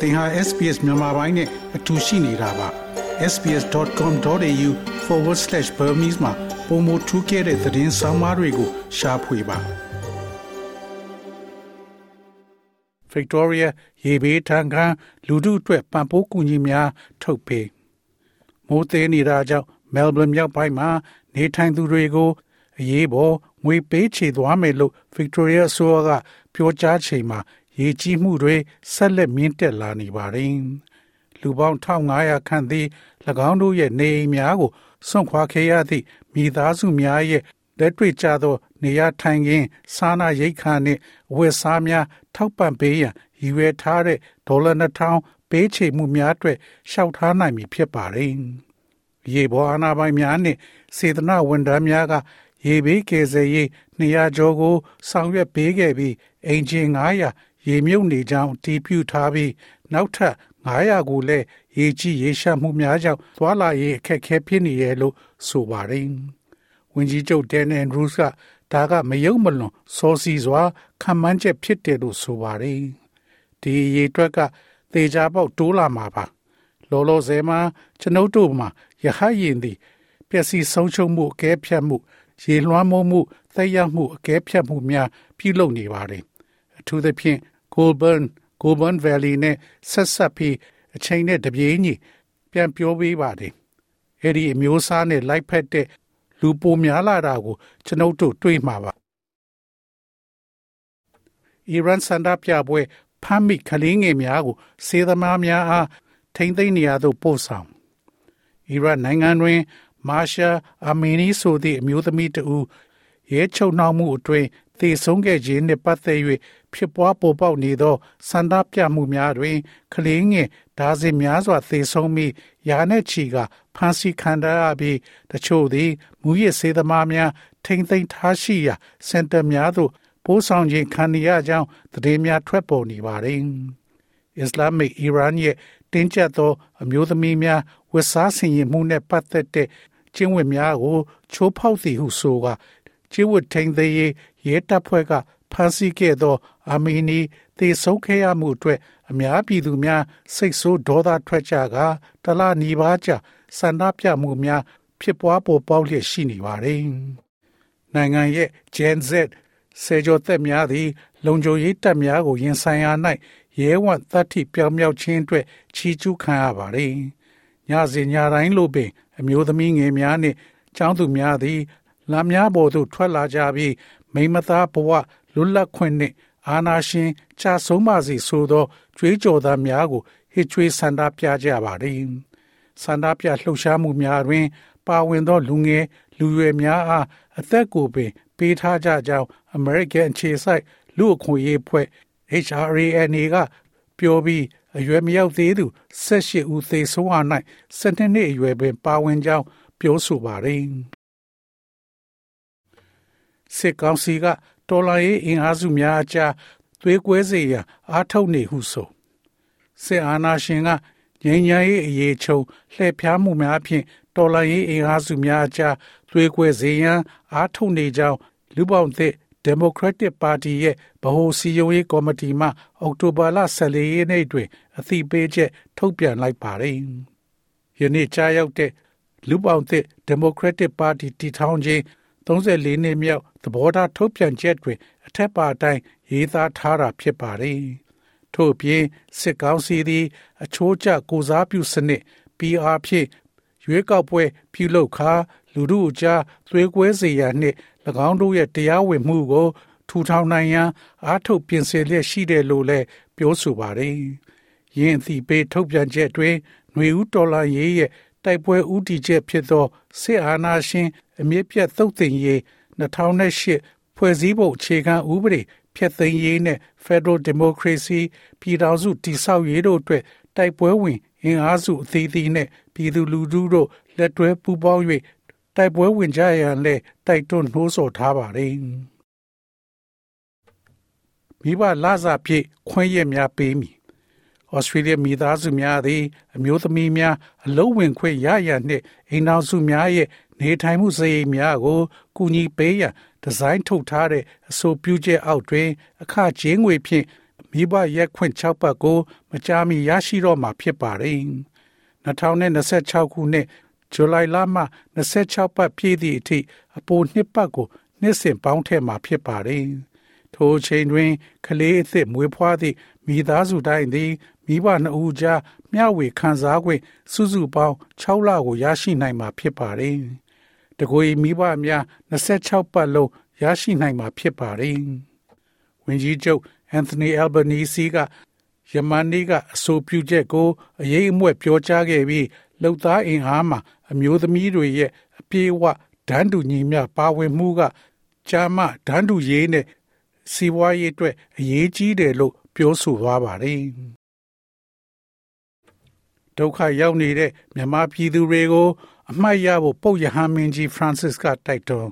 သင်ဟာ SPS မြန်မာပိုင်းနဲ့အတူရှိနေတာပါ sbs.com.au/burmese မှာပုံမထူးခဲ့တဲ့သတင်းစာမားတွေကိုရှားဖွေပါ Victoria ရေဘေးထံခံလူထုအတွက်ပံ့ပိုးကူညီများထုတ်ပေးမိုးသေးနေတာကြောင့် Melbourne မြောက်ပိုင်းမှာနေထိုင်သူတွေကိုအရေးပေါ်ငွေပေးချေသွားမယ်လို့ Victoria အစိုးရကပြောကြားချိန်မှာ ရေကြီးမှုတွေဆက်လက်မြင့်တက်လာနေပါတယ်။လူပေါင်း1500ခန့်သည်၎င်းတို့ရဲ့နေအိမ်များကိုစွန့်ခွာခဲ့ရသည့်မိသားစုများရဲ့လက်တွေ့ကျသော နေရာထိုင်ခင်းစားနာရိတ်ခါနှင့်အဝတ်စားများထောက်ပံ့ပေးရန်ရည်ရွယ်ထားတဲ့ဒေါ်လာ2000ပေးချေမှုများအတွက်ရှောက်ထားနိုင်ပြီဖြစ်ပါတယ်။ရေပေါ်အာဏာပိုင်များနှင့်စေတနာဝန်ထမ်းများကရေဘေးကယ်ဆယ်ရေး200ကျော်ကိုဆောင်ရွက်ပေးခဲ့ပြီးအင်ဂျင်900 ရေမြုပ်နေကြောင်းတည်ပြုထားပြီးနောက်ထပ်900ကိုလည်းရေကြီးရေရှမ်းမှုများကြောင့်သွာလာရေးအခက်အခဲဖြစ်နေရလို့ဆိုပါတယ်။ဝန်ကြီးချုပ်ဒန်နန်ရူးစ်ကဒါကမယုံမလွန်စောစီစွာခံမှန်းချက်ဖြစ်တယ်လို့ဆိုပါတယ်။ဒီရေတွက်ကသေချာပေါက်တိုးလာမှာပါ။လောလောဆယ်မှာကျွန်ုပ်တို့မှာရဟရင်သည်ပျက်စီးဆုံးရှုံးမှုအကဲဖြတ်မှုရေလွှမ်းမိုးမှုသက်ရောက်မှုအကဲဖြတ်မှုများပြုလုပ်နေပါတယ်။အထူးသဖြင့် Goulburn Goulburn Valley နဲ့ဆက်ဆက်ပြီးအချိန်နဲ့တပြေးညီပြန်ပြောပေးပါတယ်။အဲ့ဒီအမျိုးအစားနဲ့လိုက်ဖက်တဲ့လူပိုများလာတာကိုကျွန်ုပ်တို့တွေ့မှာပါ။အီရန်စန္ဒပြပွဲဖမ်းမိကလေးငယ်များကိုစေသမားများအားထိမ့်သိမ်းနေရသို့ပို့ဆောင်။အီရန်နိုင်ငံတွင်မာရှာအာမီနီဆိုသည့်အမျိုးသမီးတဦးရဲချုပ်နှောက်မှုအတွင်း သေဆုံးခဲ့ခြင်းနှင့်ပတ်သက်၍ဖြစ်ပွားပေါ်ပေါက်နေသောစန္ဒပြမှုများတွင်ကလေးငယ်ဒါဇင်များစွာသေဆုံးပြီးယာနဲ့ချီကဖမ်းဆီးခံရပြီးတချို့သည်မူရစ်စေသမားများထိမ့်သိမ်းထားရှိရာစင်တာများသို့ပို့ဆောင်ခြင်းခံရကြောင်းသတင်းများထွက်ပေါ်နေပါသည်။အစ္စလာမစ်အီရန်ရဲ့တင်းကျပ်သောအမျိုးသမီးများဝတ်စားဆင်ရင်မှုနှင့်ပတ်သက်တဲ့ကျင့်ဝတ်များကိုချိုးဖောက်သည်ဟုဆိုကကျင့်ဝတ်ထိန်သေးရေး ရဲတပ်ဖွဲ့ကဖမ်းဆီးခဲ့သော အာမီနီသေဆုံးခဲ့ရမှုအတွက်အများပြည်သူများစိတ်ဆိုးဒေါသထွက်ကြကတလနီးပါးကြာဆန္ဒပြမှုများဖြစ်ပွားပေါ်ပေါက်လျက်ရှိနေပါတယ်။နိုင်ငံရဲ့ Gen Z စေကျော်သက်များသည် လုံခြုံရေးတပ်များကိုရင်ဆိုင်ရာ၌ရဲဝံ့သတ္တိပြောင်းမြောက်ခြင်းအတွက်ချီးကျူးခံရပါတယ်။ညစဉ်ညတိုင်းလိုပင် အမျိုးသမီးငယ်များနှင့်ចောင်းသူများသည်လမ်းများပေါ်သို့ထွက်လာကြပြီး မိမသားဘဝလွတ်လပ်ခွင့်နှင့် အာဏာရှင်ချဆုံးပါစေဆိုသောကြွေးကြော်သံများကိုဟစ်ကြွေးဆန္ဒပြကြပါသည်ဆန္ဒပြလှုပ်ရှားမှုများတွင် ပါဝင်သောလူငယ်လူရွယ်များအားအသက်ကိုပင် ပေးထားကြကြောင်း American အခြေစိုက်လူအခွင့်အရေးဖွဲ့ HRANA ကပြောပြီးအရွယ်မရောက်သေးသူ18ဦးသေဆုံးဟာ၌12နှစ်အရွယ်ပင်ပါဝင်ကြောင်းပြောဆိုပါတယ် စစ်ကောင်စီကတော်လှန်ရေးအင်အားစုများအကြားသွေးကွဲစေရန်အားထုတ်နေဟုဆိုစစ်အာဏာရှင်ကငြိမ်းချမ်းရေးအရေးချုံလှည့်ဖျားမှုများဖြင့်တော်လှန်ရေးအင်အားစုများအကြားသွေးကွဲစေရန်အားထုတ်နေကြောင်းလူပေါင်းသစ် Democratic Party ရဲ့ဗဟိုစည်းရုံးရေးကော်မတီမှအောက်တိုဘာလ14ရက်နေ့တွင် အသိပေးချက်ထုတ်ပြန်လိုက်ပါတယ်။ယနေ့ကြားရောက်တဲ့လူပေါင်းသစ် Democratic Party တည်ထောင်ခြင်း 34နှစ်မြောက်သဘောထားထုတ်ပြန်ချက်တွင်အထက်ပါအတိုင်းရေးသားထားတာဖြစ်ပါတယ်။ထို့ပြင်စစ်ကောင်းစီသည် အချိုးကျကိုစားပြုစနစ် PR ဖြင့်ရွေးကောက်ပွဲပြုလုပ်ခါလူထုအကြားသွေးကွဲစေရန်နှင့်၎င်းတို့ရဲ့တရားဝင်မှုကို ထူထောင်နိုင်ရန်အားထုတ်ပြင်ဆင်လျက်ရှိတယ်လို့လည်းပြောဆိုပါတယ်။ယင်းအသည့်ပေးထုတ်ပြန်ချက်တွင်ຫນွေဦးတော်လာရေးရဲ့ တိုက်ပွဲဥတီချက်ဖြစ်သောစစ်အာဏာရှင်အမြင့်ပြတ်သုတ်သင်ရေး2008ဖွဲ့စည်းပုံအခြေခံဥပဒေဖျက်သိမ်းရေးနဲ့ Federal Democracy ပြည်ထောင်စုတည်ဆောက်ရေးတို့အတွက်တိုက်ပွဲဝင်အင်အားစုအသီးသီးနဲ့ပြည်သူလူထုတို့လက်တွဲပူးပေါင်း၍တိုက်ပွဲဝင်ကြရန်လည်းတိုက်တွန်းနှိုးဆော်ထားပါတယ်။မိဘလာစာပြည့်ခွင့်ရများပေးမည်။ ဩစတြေးလျမိသားစုများသည် အမျိုးသမီးများအလုံးဝင်ခွင့်ရရန်နှင့်အိမ်တော်စုများရဲ့နေထိုင်မှုစရိတ်များကိုကူညီပေးရန်ဒီဇိုင်းထုတ်ထားတဲ့အဆိုပြုချက်အောက်တွင် အခကြေးငွေဖြင့်မိဘရက်ခွင့်6ပတ်ကို မကြာမီရရှိတော့မှာဖြစ်ပါတယ်။2026ခုနှစ်ဇူလိုင်လမှ26ပတ်ပြည့်သည့်အထိအပိုနှစ်ပတ်ကိုနှစ်စဉ်ပေါင်းထည့်မှာဖြစ်ပါတယ်။ထိုအချိန်တွင်ကလေးအသစ်မွေးဖွားသည့်မိသားစုတိုင်းသည် မိဘနှစ်ဦးကြားမျှဝေခံစား권စုစုပေါင်း6လကိုရရှိနိုင်မှာဖြစ်ပါတယ်။တကွေမိဘများ26ပတ်လုံးရရှိနိုင်မှာဖြစ်ပါတယ်။ဝင်ကြီးချုပ်အန်သိုနီအယ်ဘနီစီကယမန်နီကအဆိုပြုချက်ကိုအရေးအမွက်ပြောကြားခဲ့ပြီးလှုပ်သားအင်အားမှာအမျိုးသမီးတွေရဲ့အပြေးအဝဒန်းတူညီမျှပါဝင်မှုကကြာမဒန်းတူရေးနဲ့စီးပွားရေးအတွက်အရေးကြီးတယ်လို့ပြောဆိုသွားပါတယ် ဒုက္ခရောက်နေတဲ့မြန်မာပြည်သူတွေကို အမှတ်ရဖို့ပုပ်ယဟန်မင်းကြီးဖရန်စစ်ကတိုက်တွန်း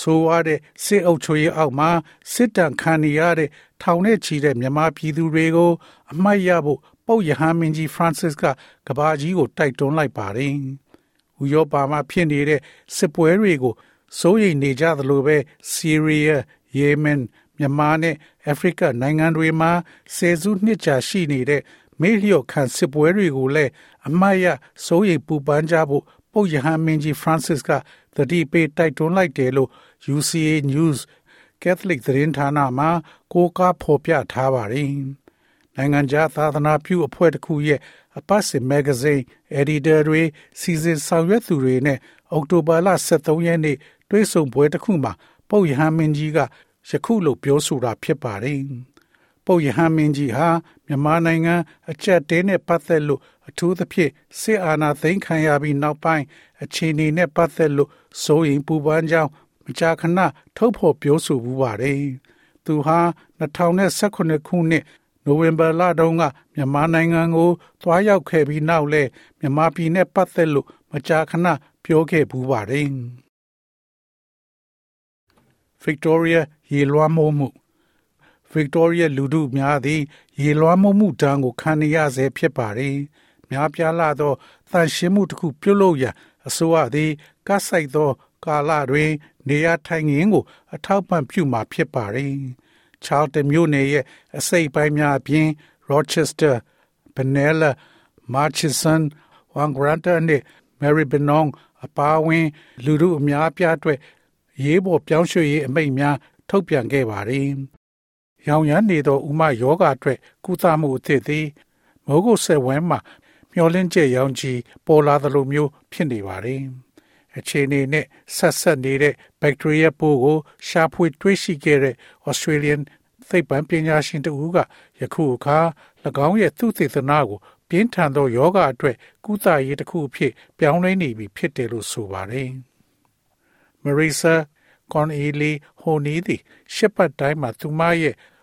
ဆိုရတဲ့စစ်အုပ်ချုပ်ရေးအောက်မှာစစ်တမ်းခံနေရတဲ့ထောင်နဲ့ချီတဲ့မြန်မာပြည်သူတွေကို အမှတ်ရဖို့ပုပ်ယဟန်မင်းကြီးဖရန်စစ်ကကဘာကြီးကိုတိုက်တွန်းလိုက်ပါတယ်။ဥရောပမှာဖြစ်နေတဲ့စစ်ပွဲတွေကိုစိုးရိမ်နေကြသလိုပဲဆီးရီးယား၊ယီမင်မြန်မာနဲ့အာဖရိကနိုင်ငံတွေမှာဆယ်စုနှစ်ကြာရှိနေတဲ့ မေ့လျော့ခံစစ်ပွဲတွေကိုလည်းအမှတ်ရစိုးရိမ်ပူပန်ကြဖို့ပုပ်ယဟန်မင်းကြီးဖရန်စစ်ကသတိပေးတိုက်တွန်းလိုက်တယ်လို့ UCA News Catholic သတင်းဌာနမှကိုးကားဖော်ပြထားပါတယ်။နိုင်ငံခြားသာသနာပြုအဖွဲ့တစ်ခုရဲ့အပတ်စဉ်မဂ္ဂဇင်း editor တွေစီစဉ်ဆောင်ရွက်သူတွေနဲ့အောက်တိုဘာလ23ရက်နေ့တွေ့ဆုံပွဲတစ်ခုမှာပုပ်ယဟန်မင်းကြီးကယခုလိုပြောဆိုတာဖြစ်ပါတယ်။ ပုပ်ယဟန်မင်းကြီးဟာမြန်မာနိုင်ငံအကြက်တဲနဲ့ပတ်သက်လို့အထူးသဖြင့်စစ်အာဏာသိမ်းခံရပြီးနောက်ပိုင်းအခြေအနေနဲ့ပတ်သက်လို့စိုးရိမ်ပူပန်ကြောင်းမကြာခဏထုတ်ဖော်ပြောဆိုမှုပါတယ်။သူဟာ2018ခုနှစ်နိုဝင်ဘာလတုန်းကမြန်မာနိုင်ငံကိုသွားရောက်ခဲ့ပြီးနောက်လဲမြန်မာပြည်နဲ့ပတ်သက်လို့မကြာခဏပြောခဲ့ပူပါတယ်။ Victoria ရေလွှမ်းမိုးမှု Victoria လူထုများသည် ရေလွှမ်းမိုးမှုတန်းကိုခံရဆဲဖြစ်ပါတယ်။များပြားလာသောတန်ရှင်းမှုတစ်ခုပြုလုပ်ရန်အစိုးရသည်ကဆိုင်သော ကာလတွင် နေရာထိုင်ခင်းကို အထောက်ပံ့ပြုမှာဖြစ်ပါတယ်။ Charlton မြို့နယ်ရဲ့အစိပ်ပိုင်းများအပြင် Rochester, Benalla, Murchison, Wangaratta နှင့် Maribyrnong အပါအဝင် လူထုအများအပြားအတွက်ရေးပေါ်ပြောင်းရွှေ့ရေးအမိန့်များထုတ်ပြန်ခဲ့ပါတယ်။ ရောင်ရမ်းနေသောဥမယောဂအတွက်ကုသမှုအသစ်သည်မိုးကုတ်ဆက်ဝဲမှာမျောလင်းကျရောင်ကြီးပေါ်လာသလိုမျိုးဖြစ်နေပါတယ်။အခြေအနေနဲ့ဆက်ဆက်နေတဲ့ဘက်တီးရီးယားပိုးကိုရှာဖွေတွေ့ရှိခဲ့တဲ့ Australian သိပ္ပံပညာရှင်တဦးကယခုအခါ၎င်းရဲ့သုတေသနကိုပြင်းထန်သောယောဂအတွက်ကုသရေးတစ်ခုအဖြစ်ပြောင်းလဲနေပြီဖြစ်တယ်လို့ဆိုပါတယ်။ Marisa Corneli ဟိုနီးသည်ရှစ်ပတ်တိုင်းမှာသူမရဲ့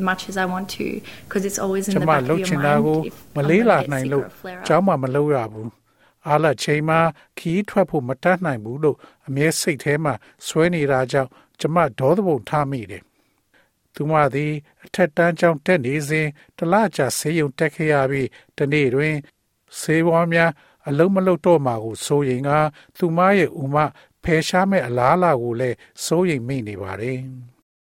much as I want to because it's always in the back of your mind if I'm going to get sick or a flare up. ကျောင်းမှာမလုပ်ရဘူး။အားလချိန်မှာခီးထွက်ဖို့မတတ်နိုင်ဘူးလို့အမြဲစိတ်ထဲမှာဆွဲနေတာကြောင့်ကျမဒေါသပုံထားမိတယ်။သူမသည်အထက်တန်းကျောင်းတက်နေစဉ်တလကြာဆေးရုံတက်ခဲ့ရပြီးတနေ့တွင်ဆေးဝါးများအလုံးမလုံးတော့မှာကိုစိုးရင်က သူမရဲ့ဥမဖယ်ရှားမဲ့အလားအလာကိုလည်းစိုးရိမ်မိနေပါတယ်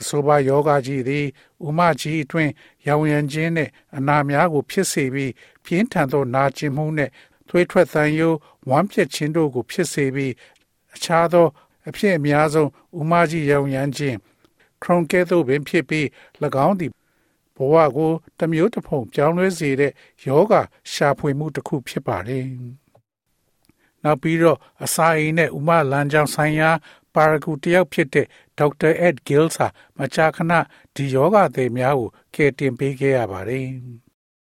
အဆိုပါယောဂကြီးသည်ဥမကြီးအတွင်းရောင်ရမ်းခြင်းနဲ့အနာများကို ဖြစ်စေပြီးပြင်းထန်သောနာကျင်မှုနဲ့သွေးထွက်သံယိုးဝမ်းပြက်ခြင်းတို့ကို ဖြစ်စေပြီးအခြားသော အဖြစ်အများဆုံးဥမကြီးရောင်ရမ်းခြင်းခရွန်ကဲသို့ပင်ဖြစ်ပြီး၎င်းသည်ဘဝကိုတမျိုးတစ်ဖုံပြောင်းလဲစေတဲ့ယောဂရှာဖွေမှုတစ်ခုဖြစ်ပါတယ်နောက်ပြီးတော့အစာအိမ်နဲ့ဥမလမ်းကြောင်းဆိုင်ရာ ပါရဂူတယောက်ဖြစ်တဲ့ဒေါက်တာအက်ဂီလ်စာမကြာခဏဒီယောဂသည်များကိုကယ်တင်ပေးခဲ့ရပါတယ်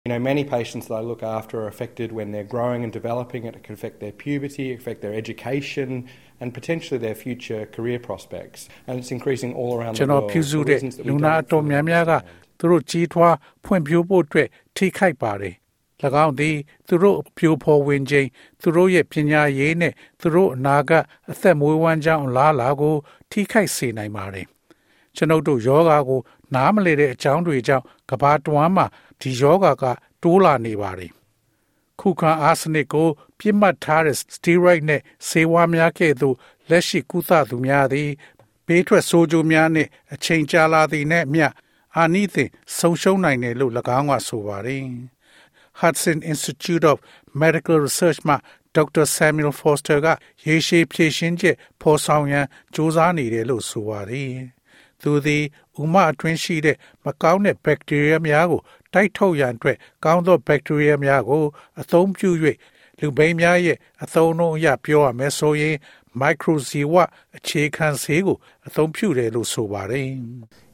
You know, many patients that I look after are affected when they're growing and developing. It can affect their puberty, affect their education, and potentially their future career prospects. And it's increasing all around the world. ကျွန်တော်ပြုစုတဲ့လူနာအတော်များများကသူတို့ကြီးထွားဖွံ့ဖြိုးဖို့အတွက်ထိခိုက်ပါတယ်၎ င်းသည် သူတို့ပြိုဖော်ဝင်ခြင်းသူတို့ရဲ့ပညာရေးနဲ့သူတို့အနာဂတ်အသက်မွေးဝမ်းကြောင်းလားလာကို ထိခိုက်စေနိုင်ပါတယ်ကျွန်ုပ်တို့ယောဂါကို နားမလည်တဲ့အကြောင်းတွေကြောင့်ကဘာတဝမ်းမှာဒီယောဂါကတိုးလာနေပါတယ်ခုခံအားစနစ်ကို ပြစ်မှတ်ထားတဲ့ steroid နဲ့ဆေးဝါးများကဲ့သို့လက်ရှိကုသသူများသည်ဘေးထွက်ဆိုးကျိုးများနှင့်အချိန်ကြာလာသည်နှင့်မျှအာနိသင်ဆုံးရှုံးနိုင်တယ်လို့၎င်းကဆိုပါတယ် Hudson Institute of Medical Research မှဒေါက်တာ Samuel Foster ကရေရှည်ဖြည့်ရှင်းချက်ဖော်ဆောင်ရန်စ조사နေတယ်လို့ဆိုပါတယ်။သူသည်ဥမအတွင်းရှိတဲ့မကောင်းတဲ့ဘက်တီးရီးယားများကိုတိုက်ထုတ်ရန်အတွက်ကောင်းသောဘက်တီးရီးယားများကိုအသုံးပြု၍လူဘိန်းများရဲ့အသုံးအနှုန်းအရပြောရမယ်ဆိုရင် microziwa အခြေခံဆေးကိုအသုံးပြုတယ်လို့ဆိုပါတယ်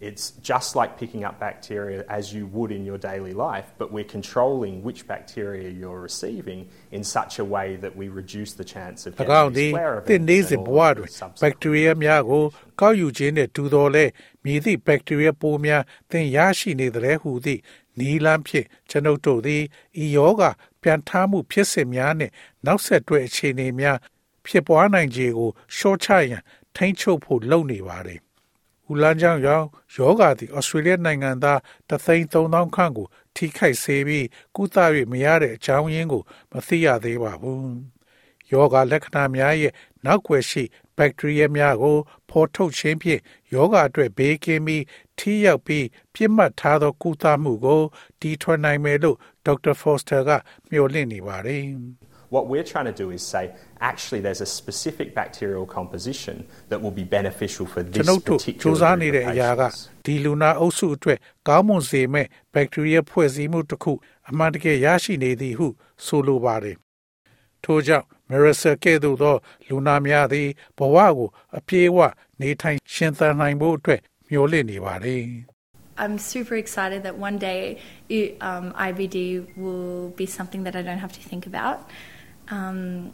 It's just like picking up bacteria as you would in your daily life but we're controlling which bacteria you're receiving in such a way that we reduce the chance of getting these flare events တင်နေစဘဝတွင်ဘက်တီးရီးယားများကိုကောက်ယူခြင်းနဲ့တူတော်လဲမြည်သည့်ဘက်တီးရီးယားပိုးများသင်ရရှိနေတဲ့ဟုသည့်နီလန်းဖြင့်ကျွန်ုပ်တို့သည်ဤယောဂပြန်ထားမှုဖြစ်စဉ်များနှင့်နောက်ဆက်တွဲအခြေအနေများ ဖြစ်ပွားနိုင်ခြေကိုရှော့ချရန်ထိန်းချုပ်ဖို့လုပ်နေပါတယ်။ဦးလန်းချောင်းရောင်ယောဂါသည်ဩစတြေးလျနိုင်ငံသားတသိန်း3000ခန့်ကို ထိခိုက်စေပြီးကုသ၍မရတဲ့အကြောင်းရင်းကိုမသိရသေးပါဘူး။ယောဂါလက္ခဏာများရဲ့နောက်ွယ်ရှိဘက်တီးရီးယားများကိုဖော်ထုတ်ခြင်းဖြင့်ယောဂအတွက်ဘေးကင်းပြီးထိရောက်ပြီးပြစ်မှတ်ထားသောကုသမှုကိုတီထွင်နိုင်မယ်လို့ဒေါက်တာဖော့စတာကမျှော်လင့်နေပါတယ်။ What we're trying to do is say, actually, there's a specific bacterial composition that will be beneficial for this particular group of patients. ဒီလူနာအုပ်စုအတွက်ကောင်းမွန်စေမဲ့ဘက်တီးရီးယားဖွဲ့စည်းမှုတစ်ခုအမှန်တကယ်ရရှိနေသည်ဟုဆိုလိုပါတယ်။ထို့ကြောင့် Marissa ကဲ့သို့သောလူနာများသည်ဘဝကိုအပြည့်အဝနေထိုင်ရှင်သန်နိုင်ဖို့အတွက်မျှော်လင့်နေပါတယ်။ I'm super excited that one day um, IBD will be something that I don't have to think about. Um,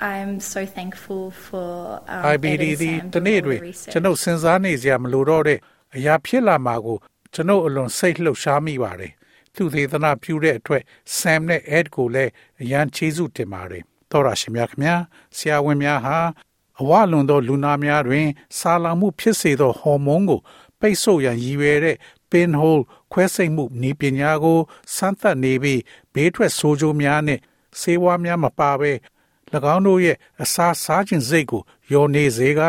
I'm so thankful for um, IBD သည်တနေ့တွင်ကျွန်ုပ်စဉ်းစားနေစရာမလိုတော့တဲ့အရာဖြစ်လာမှာကိုကျွန်ုပ်အလွန်စိတ်လှုပ်ရှားမိပါတယ်။သူသေသနာပြုတဲ့အတွက် Sam နဲ့ Ed ကိုလည်းအရန်ချေးစုတင်ပါတယ်။တော်ရရှိမြခင်များဆရာဝန်များဟာအဝလွန်သောလူနာများတွင် စာလောင်မှုဖြစ်စေသောဟော်မုန်းကိုပိတ်ဆို့ရန်ရည်ရွယ်တဲ့ pinhole ခွဲစိတ်မှုနည်းပညာကိုစမ်းသပ်နေပြီးဘေးထွက်ဆိုးကျိုးများနဲ့ ဆေးဝါးများမပါဘဲ၎င်းတို့ရဲ့အစာစားခြင်းစိတ်ကိုယောနေစေက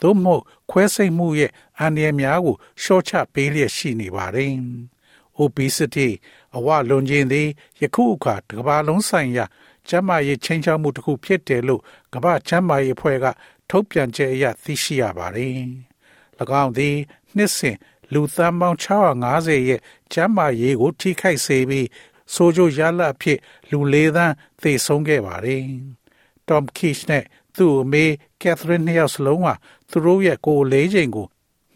သို့မဟုတ်ခွဲစိတ်မှုရဲ့အန္တရာယ်များကိုရှော့ချပေးလျက်ရှိနေပါတယ်။ obesity အဝလွန်ခြင်းသည်ယခုအခါတစ်ကမ္ဘာလုံးဆိုင်ရာကျန်းမာရေးချင်းချောက်မှုတစ်ခုဖြစ်တယ်လို့ကမ္ဘာ့ကျန်းမာရေးအဖွဲ့ကထုတ်ပြန်ချက်အရသိရှိရပါတယ်။၎င်းသည်နှစ်စဉ်လူသန်းပေါင်း650ရဲ့ကျန်းမာရေးကိုထိခိုက်စေပြီး ဆိုကြရလအဖြစ်လူလေးသန်းသေဆုံးခဲ့ပါတယ်။ Tom Kish နဲ့သူ့အမေ Catherine နှစ်ယောက်စလုံးဟာသူတို့ရဲ့ကိုယ်လေးချိန်ကို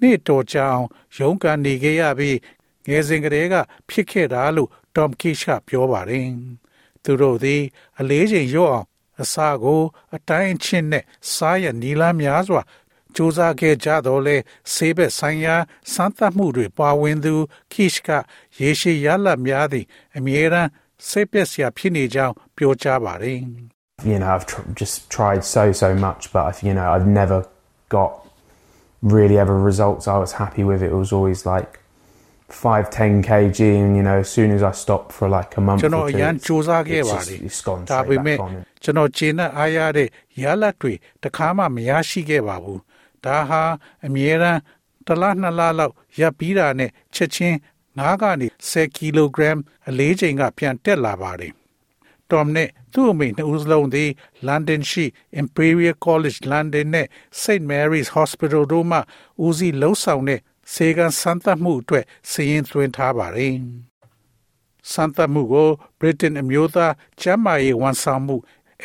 နှစ်တော်ကြာအောင်ရုန်းကန်နေခဲ့ရပြီးငယ်စဉ်ကတည်းကဖြစ်ခဲ့တာလို့ Tom Kish ကပြောပါတယ်။သူတို့သည်အလေးချိန်ရော့အောင်အစာကို အတိုင်းချင်းနဲ့စားရနီလာများစွာ စူးစမ်းခဲ့ကြတော့လေဆေးဘက်ဆိုင်ရာစမ်းသပ်မှုတွေပါဝင်သူခိရှ်ကရေရှည်ရလတ်များသည့်အမြဲတမ်းစိတ်ပျက်စရာဖြစ်နေကြောင်းပြောကြားပါတယ် You know I've tr- just tried so so much but I've, you know I've never got really ever results I was happy with it was always like 5 10 kg and you know as soon as I stopped for like a month ကျွန်တော်အရန်စူးစမ်းခဲ့ပါတယ်ဒါပေမဲ့ကျွန်တော်ခြေနဲ့အားရတဲ့ရလတ်တွေတခါမှမရရှိခဲ့ပါဘူး ဒါဟာအမြဲတမ်းတစ်လနှစ်လလောက်ရပ်ပြီးတာနဲ့ချက်ချင်း9ကနေ10ကီလိုဂရမ်အလေးချိန်ကပြန်တက်လာပါတယ်။ Tom နဲ့သူ့အမိနှစ်ဦးစလုံးသည် London ရှိ Imperial College London နဲ့ St Mary's Hospital တို့မှဦးစီးလှုပ်ဆောင်တဲ့စေကန်စမ်းသပ်မှုအတွက်စီရင်သွင်းထားပါတယ်။စမ်းသပ်မှုကို Britain အမျိုးသားကျန်းမာရေးဝန်ဆောင်မှု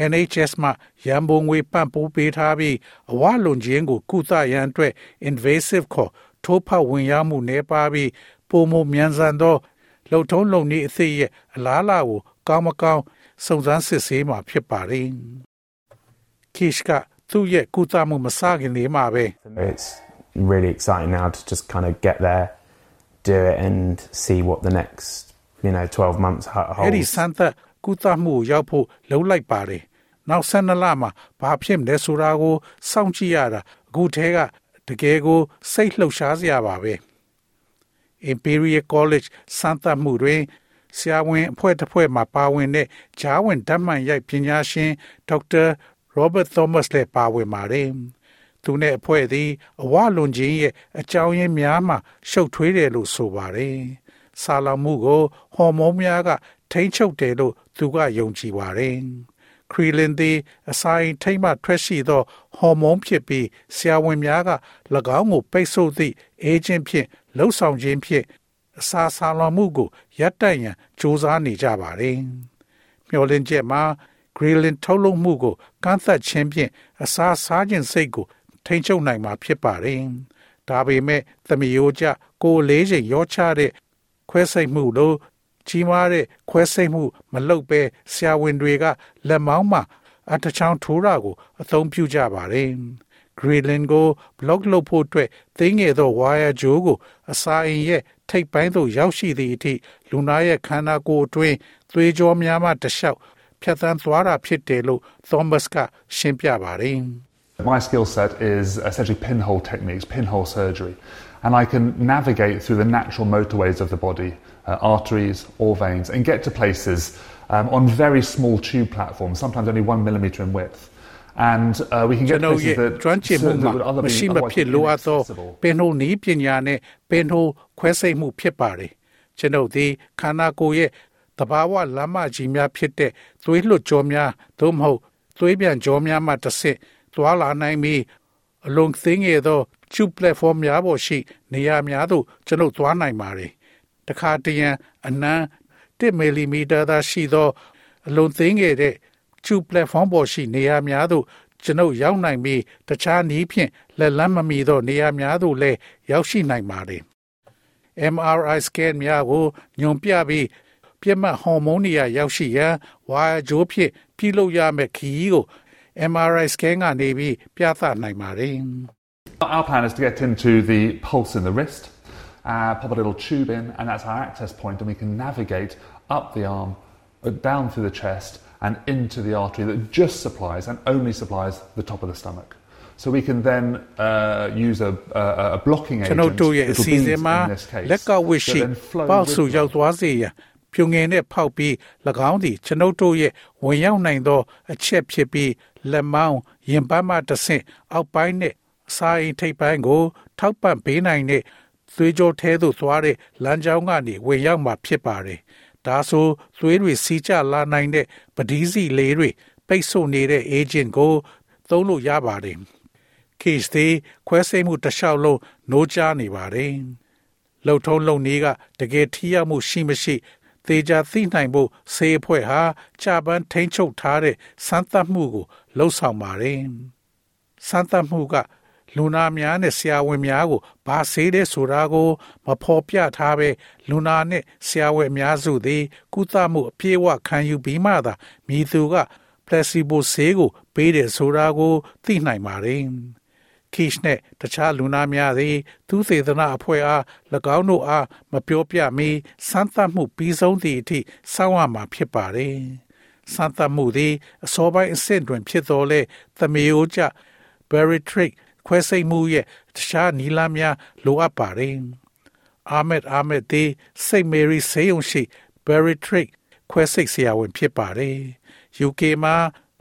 NHS မှရန်ပုံငွေပံ့ပိုးပေးထားပြီးအဝလွန်ခြင်းကိုကုသရန်အတွက် invasive ခေါ်ထိုးဖောက်ဝင်ရောက်မှုနှဲပါပြီးပုံမမြန်ဆန်သောလုံထုံးလုံနည်းအသည့်ရဲ့အလားအလာကိုကောင်းမကောင်းစုံစမ်းစစ်ဆေးမှာဖြစ်ပါတယ်။ Kish ကသူ့ရဲ့ကုသမှုမစခင်လေးမှာပဲ It's really exciting now to just kind of get there do it and see what the next you know 12 months holds အဲ့ဒီစမ်းသက် ကုသမှုကိုရောက်ဖို့လုံလိုက်ပါတယ်နောက်12လမှာဘာဖြစ်မလဲဆိုတာကိုစောင့်ကြည့်ရတာအခုထဲကတကယ်ကိုစိတ်လှုပ်ရှားစရာပါပဲ Imperial College စမ်းသပ်မှုတွင်ဆရာဝန်အဖွဲ့တစ်ဖွဲ့မှပါဝင်တဲ့ဂျားဝင်ဓာတ်မှန်ရိုက်ပညာရှင်ဒေါက်တာ Robert Thomas လည်းပါဝင်ပါတယ်။သူနဲ့အဖွဲ့သည်အဝလွန်ခြင်းရဲ့အကြောင်းရင်းများမှရှုပ်ထွေးတယ်လို့ဆိုပါတယ်။ဆာလောင်မှုကိုဟော်မုန်းများက ထိန်းချုပ်တယ်လို့သူကယုံကြည်ပါတယ်။ခရီလင်သည်အစာအိမ်ထိမ့်မှထွက်ရှိသော ဟော်မုန်းဖြစ်ပြီးဆရာဝန်များက၎င်းကိုပိတ်ဆို့သည့်အေဂျင့်ဖြင့်လှုပ်ဆောင်ခြင်းဖြင့်အစာဆာလောင်မှုကိုရပ်တန့်ရန်စ조사နေကြပါတယ်။မျှော်လင့်ချက်မှာ Grelin ထုတ်လုပ်မှုကိုကန့်သတ်ခြင်းဖြင့်အစာစားခြင်းစိတ်ကိုထိန်းချုပ်နိုင်မှာဖြစ်ပါတယ်။ဒါပေမဲ့သမီးရိုးကြကိုလေးချိန်ရောချတဲ့ခွဲစိတ်မှုလို့ ကြီးမားတဲ့ခွဲစိတ်မှု မလုပ်ပဲဆရာဝန်တွေကလက်မောင်းမှာအတချောင်းထိုးတာကို အသုံးပြုကြပါတယ်။ Grelin ကို block လုပ်ဖို့အတွက်သိငယ်သော wire ကြိုးကိုအစာအိမ်ရဲ့ထိပ်ပိုင်းသို့ရောက်ရှိသည့်အထိလူနာရဲ့ခန္ဓာကိုယ်အတွင်းသွေးကြောများမှတလျှောက်ဖြတ်သန်းသွားတာဖြစ်တယ်လို့ Thomas ကရှင်းပြပါတယ် My skill set is essentially pinhole techniques, pinhole surgery, and I can navigate through the natural motorways of the body, uh, arteries or veins, and get to places um, on very small tube platforms, sometimes only one millimeter in width. And uh, we can get to places that, ကျွမ်းကျင်မှုမှာမရှိမဖြစ်လိုအပ်သောပင်ဟိုနီးပညာနဲ့ပင်ဟိုခွဲစိတ်မှုဖြစ်ပါတယ်ကျွန်ုပ်သည်ခန္ဓာကိုယ်ရဲ့တဘာဝလမ်းမကြီးများဖြစ်တဲ့သွေးလွှတ်ကြောများသို့မဟုတ်သွေးပြန်ကြောများမှတစ်ဆင့်သွားလာနိုင်ပြီးအလုံးသိငယ်သော tube platform များပေါ်ရှိနေရာများသို့ကျွန်ုပ်သွားနိုင်ပါတယ် တခါတရံအနမ်း1မီလီမီတာသာရှိသောအလုံးသိငယ်တဲ့ tube platform ပေါ်ရှိနေရာများသို့ကျွန်ုပ်ရောက်နိုင်ပြီးတခြားနည်းဖြင့်လက်လန်းမမီသောနေရာများသို့လည်းရောက်ရှိနိုင်ပါတယ် MRI scan များကိုညွန်ပြပြီးပြက်မှတ်ဟော်မုန်းတွေရောက်ရှိရန်ဝါဂျိုးဖြင့်ပြုလုပ်ရမယ့်ခီးကို MRI scan ကနေပြီးပြသနိုင်ပါတယ် Our plan is to get into the pulse in the wrist, uh, pop a little tube in, and that's our access point, and we can navigate up the arm, down through the chest, and into the artery that just supplies and only supplies the top of the stomach. So we can then uh, use a, a, a blocking agent. ကျွန်တော်တို့ရဲ့အစီအစဉ်မှာလက်ကောက်ဝစ်ရှိပေါက်ဆူရောက်သွားစေရန်ဖြုံငယ်နဲ့ဖောက်ပြီး၎င်းသည်ကျွန်ုပ်တို့ရဲ့ဝင်ရောက်နိုင်သောအချက်ဖြစ်ပြီးလက်မောင်းရင်ပန်းမှတဆင့်အောက်ပိုင်းနဲ့စာအိမ်ထိပ်ပိုင်းကို ထောက်ပံ့ပေးနိုင်တဲ့ သွေးကြောထဲသို့သွားတဲ့လမ်းကြောင်းကနေဝင်ရောက်မှာဖြစ်ပါတယ်။ဒါဆိုသွေးတွေစီးကျလာနိုင်တဲ့ပဒီးစီလေးတွေပိတ်ဆို့နေတဲ့ agent ကို သုံးလို့ရပါတယ်။ case သေးခွဲစိတ်မှုတလျှောက်လုံးနှိုးချနေပါတယ်။လှုပ်ထုံးလုံနည်းကတကယ်ထိရောက်မှုရှိမရှိသေချာသိနိုင်ဖို့ဆေးအဖွဲ့ဟာကြာပန်းထိန်းချုပ်ထားတဲ့စမ်းသပ်မှုကိုလှုပ်ဆောင်ပါတယ်။စမ်းသပ်မှုက လူနာများနဲ့ဆရာဝန်များကိုဘာဆေးတဲ့ဆိုတာကို မဖော်ပြထားပဲလူနာနဲ့ဆရာဝန်အများစုသည်ကုသမှုအပြည့်အဝခံယူပြီးမှသာမိသူက placebo ဆေးကိုပေးတယ်ဆိုတာကို သိနိုင်ပါတယ်။ Kish နဲ့တခြားလူနာများသည် သူစေတနာအဖွဲ့အား၎င်းတို့အားမပြောပြမီစမ်းသပ်မှုပြီးဆုံးသည့်အထိစောင့်ရမှာဖြစ်ပါတယ်။စမ်းသပ်မှုသည်အစောပိုင်းအဆင့်တွင်ဖြစ်တော်လဲသမီးအိုကြ bariatric ခွဲစိတ်မှုရဲ့တခြားနီလာများလိုအပ်ပါတယ်။ Ahmed Ahmed သည်စိတ်မေရီဆေးရုံရှိ bariatric ခွဲစိတ်ဆရာဝန်ဖြစ်ပါတယ်။ UK မှာ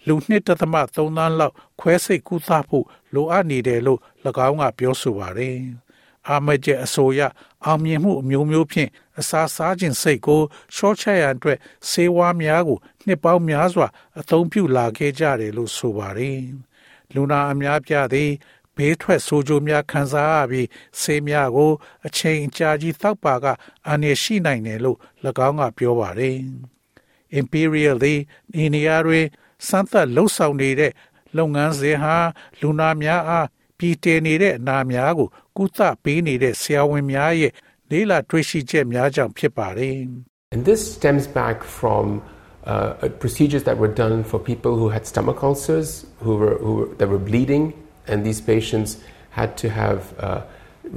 လူနှစ်တသမ3သန်းလောက်ခွဲစိတ်ကုသဖို့လိုအပ်နေတယ်လို့၎င်းကပြောဆိုပါတယ်။အာမကျအဆိုရအောင်မြင်မှုအမျိုးမျိုးဖြင့်အစာစားခြင်းစိတ်ကိုရှော့ချရန်အတွက်ဆေးဝါးများကိုနှစ်ပေါင်းများစွာအသုံးပြုလာခဲ့ကြတယ်လို့ဆိုပါတယ်။လူနာအများပြားသည် ဘေးထွက်ဆိုးကျိုးများခံစားရပြီးဆေးများကို အချိန်ကြာကြီးသောက်ပါကအန္တရာယ်ရှိနိုင်တယ်လို့၎င်းကပြောပါတယ်။ Imperial သည်နေနေရာတွင်စမ်းသပ်လှုပ်ဆောင်နေတဲ့လုပ်ငန်းစဉ်ဟာလူနာများအားပြည်တည်နေတဲ့အနာများကို ကုသပေးနေတဲ့ဆရာဝန်များရဲ့လေးလာတွေ့ရှိချက်များကြောင့်ဖြစ်ပါတယ် And this stems back from uh, procedures that were done for people who had stomach ulcers, who were, who were, that were bleeding, and these patients had to have uh,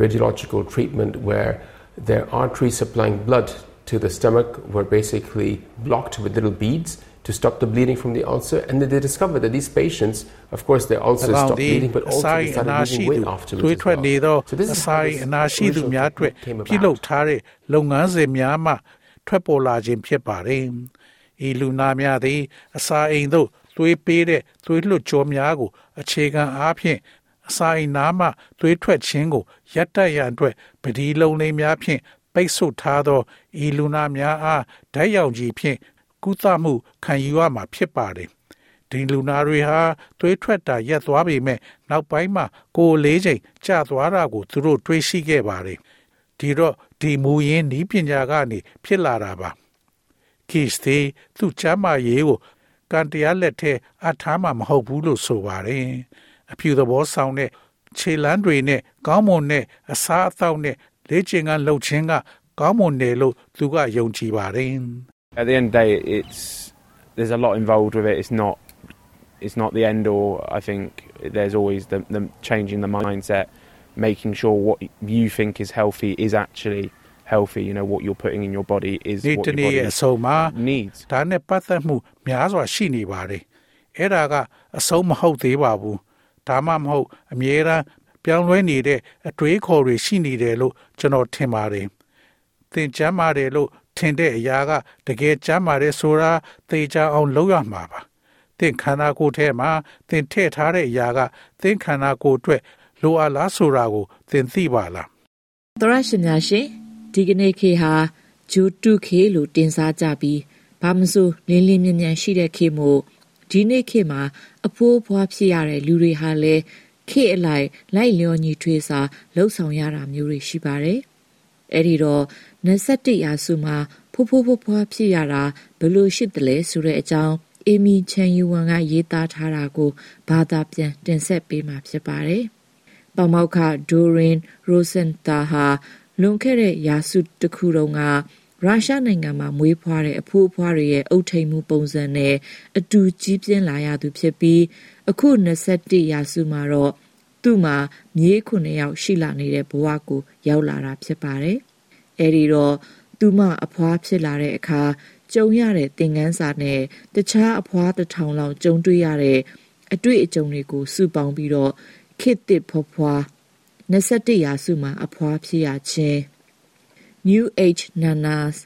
radiological treatment where their arteries supplying blood to the stomach were basically blocked with little beads to stop the bleeding from the ulcer. And then they discovered that these patients, of course, their ulcers stopped bleeding, but also they started losing weight afterwards. As well. So this is how this original came about. လုပ်ငန်းစဉ်များမှထွက်ပေါ်လာခြင်းဖြစ်ပါတယ်။ဤလူနာများသည်အစာအိမ်သို့ သွေးပေးတဲ့သွေးလွှတ်ကြောများကို အခြေခံအားဖြင့်အစာအိမ်နာမှသွေးထွက်ခြင်းကိုရပ်တန့်ရန်အတွက်ပတိလုံးလေးများဖြင့်ပိတ်ဆို့ထားသောဤလူနာများအားဓာတ်ရောင်ခြည်ဖြင့်ကုသမှုခံယူရမှာဖြစ်ပါတယ်။ဒီလူနာတွေဟာသွေးထွက်တာရပ်သွားပေမဲ့နောက်ပိုင်းမှာကိုယ်လေးချိန်ကျသွားတာကိုသူတို့တွေးရှိခဲ့ပါတယ်။ဒီတော့ဒီမူရင်းဤပညာကနေဖြစ်လာတာပါ။ခိစတီသူ့ချမ်းမာရေးကို ကန်တရားလက်ထဲအထားမှာမဟုတ်ဘူးလို့ဆိုပါတယ်။အဖြူသဘောဆောင်တဲ့ခြေလမ်းတွေနဲ့ကောင်းမွန်တဲ့အစားအသောက်နဲ့လေ့ကျင့်ခန်းလုပ်ခြင်းကကောင်းမွန်တယ်လို့သူကယုံကြည်ပါတယ်။ At the end of the day it's there's a lot involved with it it's not it's not the end all I think there's always the, the changing the mindset making sure what you think is healthy is actually healthy you know what you're putting in your body is what your body အဆုံးမှာ needs ဒါနဲ့ပတ်သက်မှုများစွာရှိနေပါတယ်အဲ့ဒါကအဆုံးမဟုတ်သေးပါဘူးဒါမှမဟုတ်အမြဲတမ်းပြောင်းလဲနေတဲ့အတွေးခေါ်တွေရှိနေတယ်လို့ကျွန်တော်ထင်ပါတယ်သင်ကျမ်းပါတယ်လို့ထင်တဲ့အရာကတကယ်ကျမ်းပါတယ်ဆိုတာသေချာအောင်လုပ်ရမှာပါသင်ခန္ဓာကိုယ်ထဲမှာသင်ထည့်ထားတဲ့အရာကသင်ခန္ဓာကိုယ်အတွက်လိုအပ်လားဆိုတာကိုသင်သိပါလားသရရှင်များရှင် ဒီကနေ့ခေဟာဂျူတုခေလို့တင်စားကြပြီးဘာမစိုးလင်းလင်းမြမြရှိတဲ့ခေမို့ဒီနေ့ခေမှာအဖိုးဖွားဖြစ်ရတဲ့လူတွေဟာလည်းခေအလိုက်လိုက်လျောညီထွေးစာလှုပ်ဆောင်ရတာမျိုးတွေရှိပါတယ်။အဲ့ဒီတော့21ရာစုမှာဖိုးဖိုးဖွားဖွားဖြစ်ရတာဘယ်လိုရှိတယ်လဲဆိုတဲ့အကြောင်းအေမီချန်ယူဝမ်ကရေးသားထားတာကိုဘာသာပြန်တင်ဆက်ပေးမှာဖြစ်ပါတယ်။ပမောက္ခဒိုရင်ရိုစန်တာဟာ လွန်ခဲ့တဲ့ရာစုတစ်ခုတုန်းကရုရှားနိုင်ငံမှာမွေးဖွားတဲ့အဖိုးအဖွားတွေရဲ့အုပ်ထိန်မှုပုံစံနဲ့အတူကြီးပြင်းလာရသူဖြစ်ပြီးအခု21ရာစုမှာတော့သူ့မှာမြေးခုနှစ်ယောက်ရှိလာနေတဲ့ဘဝကိုရောက်လာတာဖြစ်ပါတယ်။အဲဒီတော့သူမအဖွားဖြစ်လာတဲ့အခါကြုံရတဲ့သင်ခန်းစာနဲ့တခြားအဖွားတစ်ထောင်လောက်ကြုံတွေ့ရတဲ့အတွေ့အကြုံတွေကိုစုပေါင်းပြီးတော့ခေတ်သစ်ဖွားဖွား 21ရာစုမှာအဖွားဖြစ်ရခြင်း New Age Nanas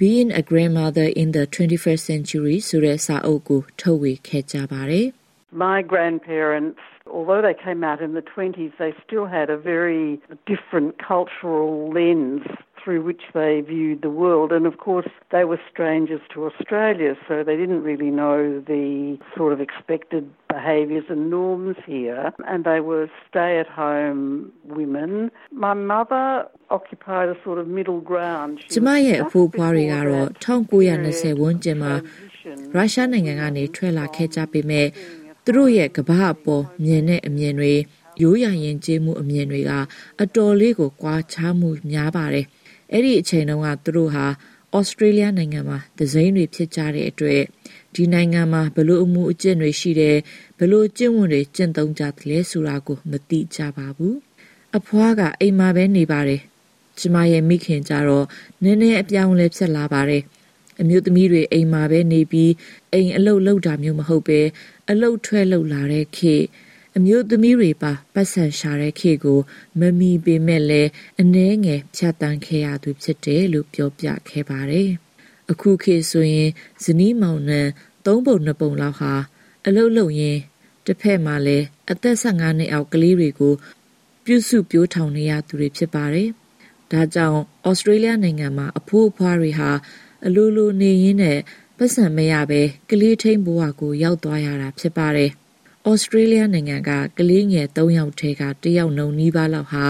Being a Grandmother in the 21st Century ဆိုတဲ့စာအုပ်ကိုထုတ်ဝေခဲ့ကြပါတယ်။ My grandparents, although they came out in the 20s, they still had a very different cultural lens through which they viewed the world. And of course, they were strangers to Australia, so they didn't really know the sort of expected behaviours and norms here. And they were stay at home women. My mother occupied a sort of middle ground. ကျမရဲ့အဖိုးဖွားတွေကတော့1920ဝန်းကျင်မှာရုရှားနိုင်ငံကနေထွက်လာခဲ့ကြပေမဲ့သူတို့ရဲ့ကဘာအပေါ်မြင်တဲ့အမြင်တွေရိုးရာရင်ကျေးမှုအမြင်တွေက အတော်လေးကိုကွာခြားမှုများပါတယ်။ အဲ့ဒီအချိန်တုန်းကသူတို့ဟာဩစတြေးလျနိုင်ငံမှာဒဇိမ်းတွေဖြစ်ကြတဲ့အတွက်ဒီနိုင်ငံမှာဘလို့အမှုအကျင့်တွေရှိတယ်ဘလို့ကျင့်ဝတ်တွေကျင့်သုံးကြတယ်လဲဆိုတာကိုမသိကြပါဘူး။အဖွားကအိမ်မှာပဲနေပါတယ်။ကျမရဲ့မိခင်ကြတော့နည်းနည်းအပြောင်းလဲဖြစ်လာပါတယ်။အမျိုးသမီးတွေအိမ်မှာပဲနေပြီးအိမ်အလုပ်လုပ်တာမျိုးမဟုတ်ပဲအလုပ်ထွက်လုပ်လာတဲ့ခေ အမျိုးသမီးတွေပါပတ်စံရှာတဲ့ခေကိုမမီပေမဲ့လည်းအနှဲငယ်ဖြတ်တန်းခဲ့ရသူဖြစ်တယ်လို့ပြောပြခဲ့ပါတယ်။အခုခေဆိုရင်ဇနီးမောင်နှံသုံးပုံနှစ်ပုံလောက်ဟာအလုပ်လုပ်ရင်းတစ်ဖက်မှာလည်းအသက်15နှစ်အောက်ကလေးတွေကိုပြုစုပြိုးထောင်နေရသူတွေဖြစ်ပါတယ်။ဒါကြောင့်ဩစတြေးလျနိုင်ငံမှာအဖိုးအဖွားတွေဟာအလိုလိုနေရင်းနဲ့ပတ်စံမရပဲကလေးထိန်ဘဝကိုရောက်သွားရတာဖြစ်ပါတယ်။ ဩစတြေးလျနိုင်ငံကကလေးငယ်၃ယောက်ထဲကတယောက်နှုံနီးပါးလောက်ဟာ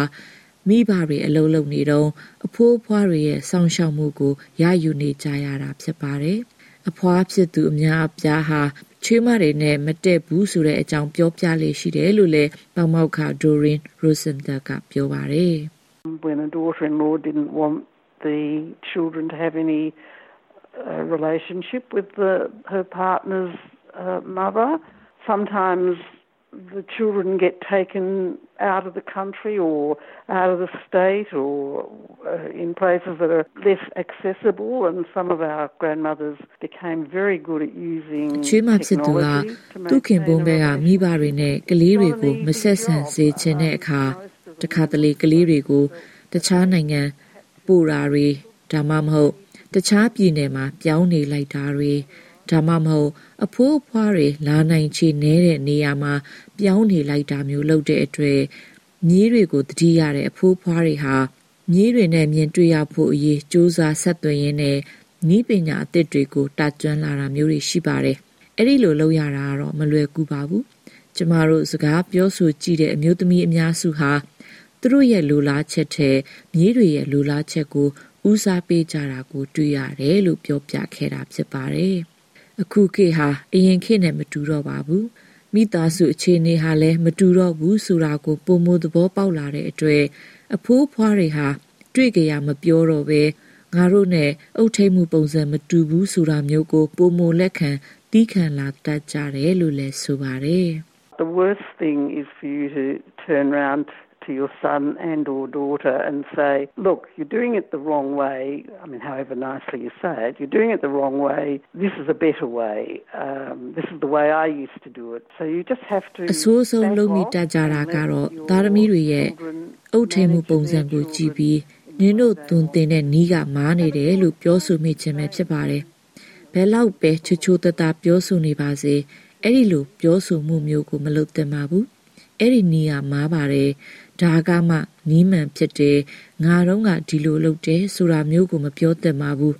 မိဘတွေအလုံးလုံးနေတော့အဖိုးအဖွားတွေရဲ့စောင့်ရှောက်မှုကိုရယူနေကြရတာဖြစ်ပါတယ်။အဖွားဖြစ်သူအများအပြားဟာချွေးမတွေနဲ့မတက်ဘူးဆိုတဲ့အကြောင်းပြောပြလေရှိတယ်လို့လည်းပေါမောက်ခ Dorin Rosenthal ကပြောပါတယ် When a daughter-in-law didn't want the children to have any uh, relationship with the, her partner's uh, mother, sometimes the children get taken out of the country or out of the state or uh, in places that are less accessible and some of our grandmothers became very good at using ချွေးမဖြစ်သူကသူခင်ပုံဘဲကမိဘတွေနဲ့ကလေးတွေကိုမဆက်ဆံစေချင်တဲ့အခါတခါတလေကလေးတွေကိုတခြားနိုင်ငံပို့တာတွေဒါမှမဟုတ်တခြားပြည်နယ်မှာပြောင်းနေလိုက်တာတွေ ဒါမှမဟုတ်အဖိုးအဖွားတွေလာနိုင်ချေနေတဲ့နေရာမှာပြောင်းနေလိုက်တာမျိုးလုပ်တဲ့အတွက်မြေးတွေကိုတတိရတဲ့အဖိုးအဖွားတွေဟာမြေးတွေနဲ့မြင်တွေ့ရဖို့အရေးစူးစမ်းဆက်သွင်းရင်းနဲ့ဤပညာအသစ်တွေကိုတတ်ကျွမ်းလာတာမျိုးတွေရှိပါတယ်။အဲ့ဒီလိုလုပ်ရတာကတော့မလွယ်ကူပါဘူး။ကျမတို့စကားပြောဆိုကြည့်တဲ့အမျိုးသမီးအများစုဟာသူတို့ရဲ့လူလားချက်တဲ့မြေးတွေရဲ့လူလားချက်ကိုဦးစားပေးကြတာကိုတွေ့ရတယ်လို့ပြောပြခဲ့တာဖြစ်ပါတယ်။ အခုခေတ်ဟာအရင်ခေတ်နဲ့မတူတော့ပါဘူးမိသားစုအခြေအနေဟာလည်းမတူတော့ဘူးဆိုတာကိုပုံမသဘောပေါက်လာတဲ့အတွက်အဖိုးဖွားတွေဟာတွေ့ကြရမပြောတော့ပဲငါတို့နဲ့အုတ်ထိတ်မှုပုံစံမတူဘူးဆိုတာမျိုးကိုပုံမလက်ခံတီးခံလာတတ်ကြတယ်လို့လည်းဆိုပါတယ် The worst thing is for you to turn around to your son and or daughter and say, look, you're doing it the wrong way. I mean, however nicely you say it, you're doing it the wrong way. This is a better way. Um, this is the way I used to do it. So you just have to အဆိုးဆုံးလုပ်မိတတ်ကြတာကတော့သားသမီးတွေရဲ့အုတ်ထိန်မှုပုံစံကိုကြည့်ပြီးနင်တို့သွန်သင်တဲ့နီးကမားနေတယ်လို့ပြောဆိုမိခြင်းပဲဖြစ်ပါတယ်။ဘယ်လောက်ပဲချွချိုးတတပြောဆိုနေပါစေအဲ့ဒီလိုပြောဆိုမှုမျိုးကိုမလုပ်သင့်ပါဘူး။အဲ့ဒီနီးကမားပါတယ် ဒါကမှနီးမှန်ဖြစ်တယ်ငါတော့ကဒီလိုလုပ်တယ်ဆိုတာမျိုးကိုမပြောသင့်ပါဘူး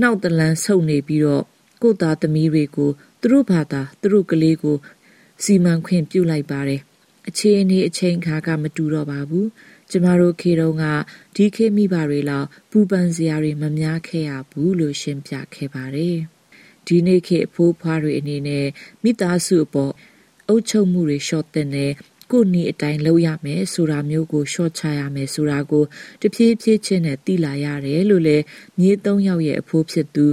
နှောက်တလန်းဆုပ်နေပြီးတော့ကိုသားသမီးတွေကိုသူတို့ဘာသာသူတို့ကလေးကိုစီမံခွင့်ပြုလိုက်ပါတယ်အခြေအနေအချိန်ခါကမတူတော့ပါဘူးကျမတို့ခေတုန်းကဒီခေမိဘတွေလောက်ပူပန်စရာတွေမများခဲ့ရဘူးလို့ရှင်းပြခဲ့ပါတယ်ဒီနေ့ခေအဖိုးဖွားတွေအနေနဲ့မိသားစုအပေါ်အုပ်ချုပ်မှုတွေလျှော့တဲ့နဲ့ ကိုနီအတိုင်းလုပ်ရမယ်ဆိုတာမျိုးကိုရှော့ချရမယ်ဆိုတာကိုတဖြည်းဖြည်းချင်းနဲ့သိလာရတယ်လို့လည်းမြေသုံးယောက်ရဲ့အဖိုးဖြစ်သူ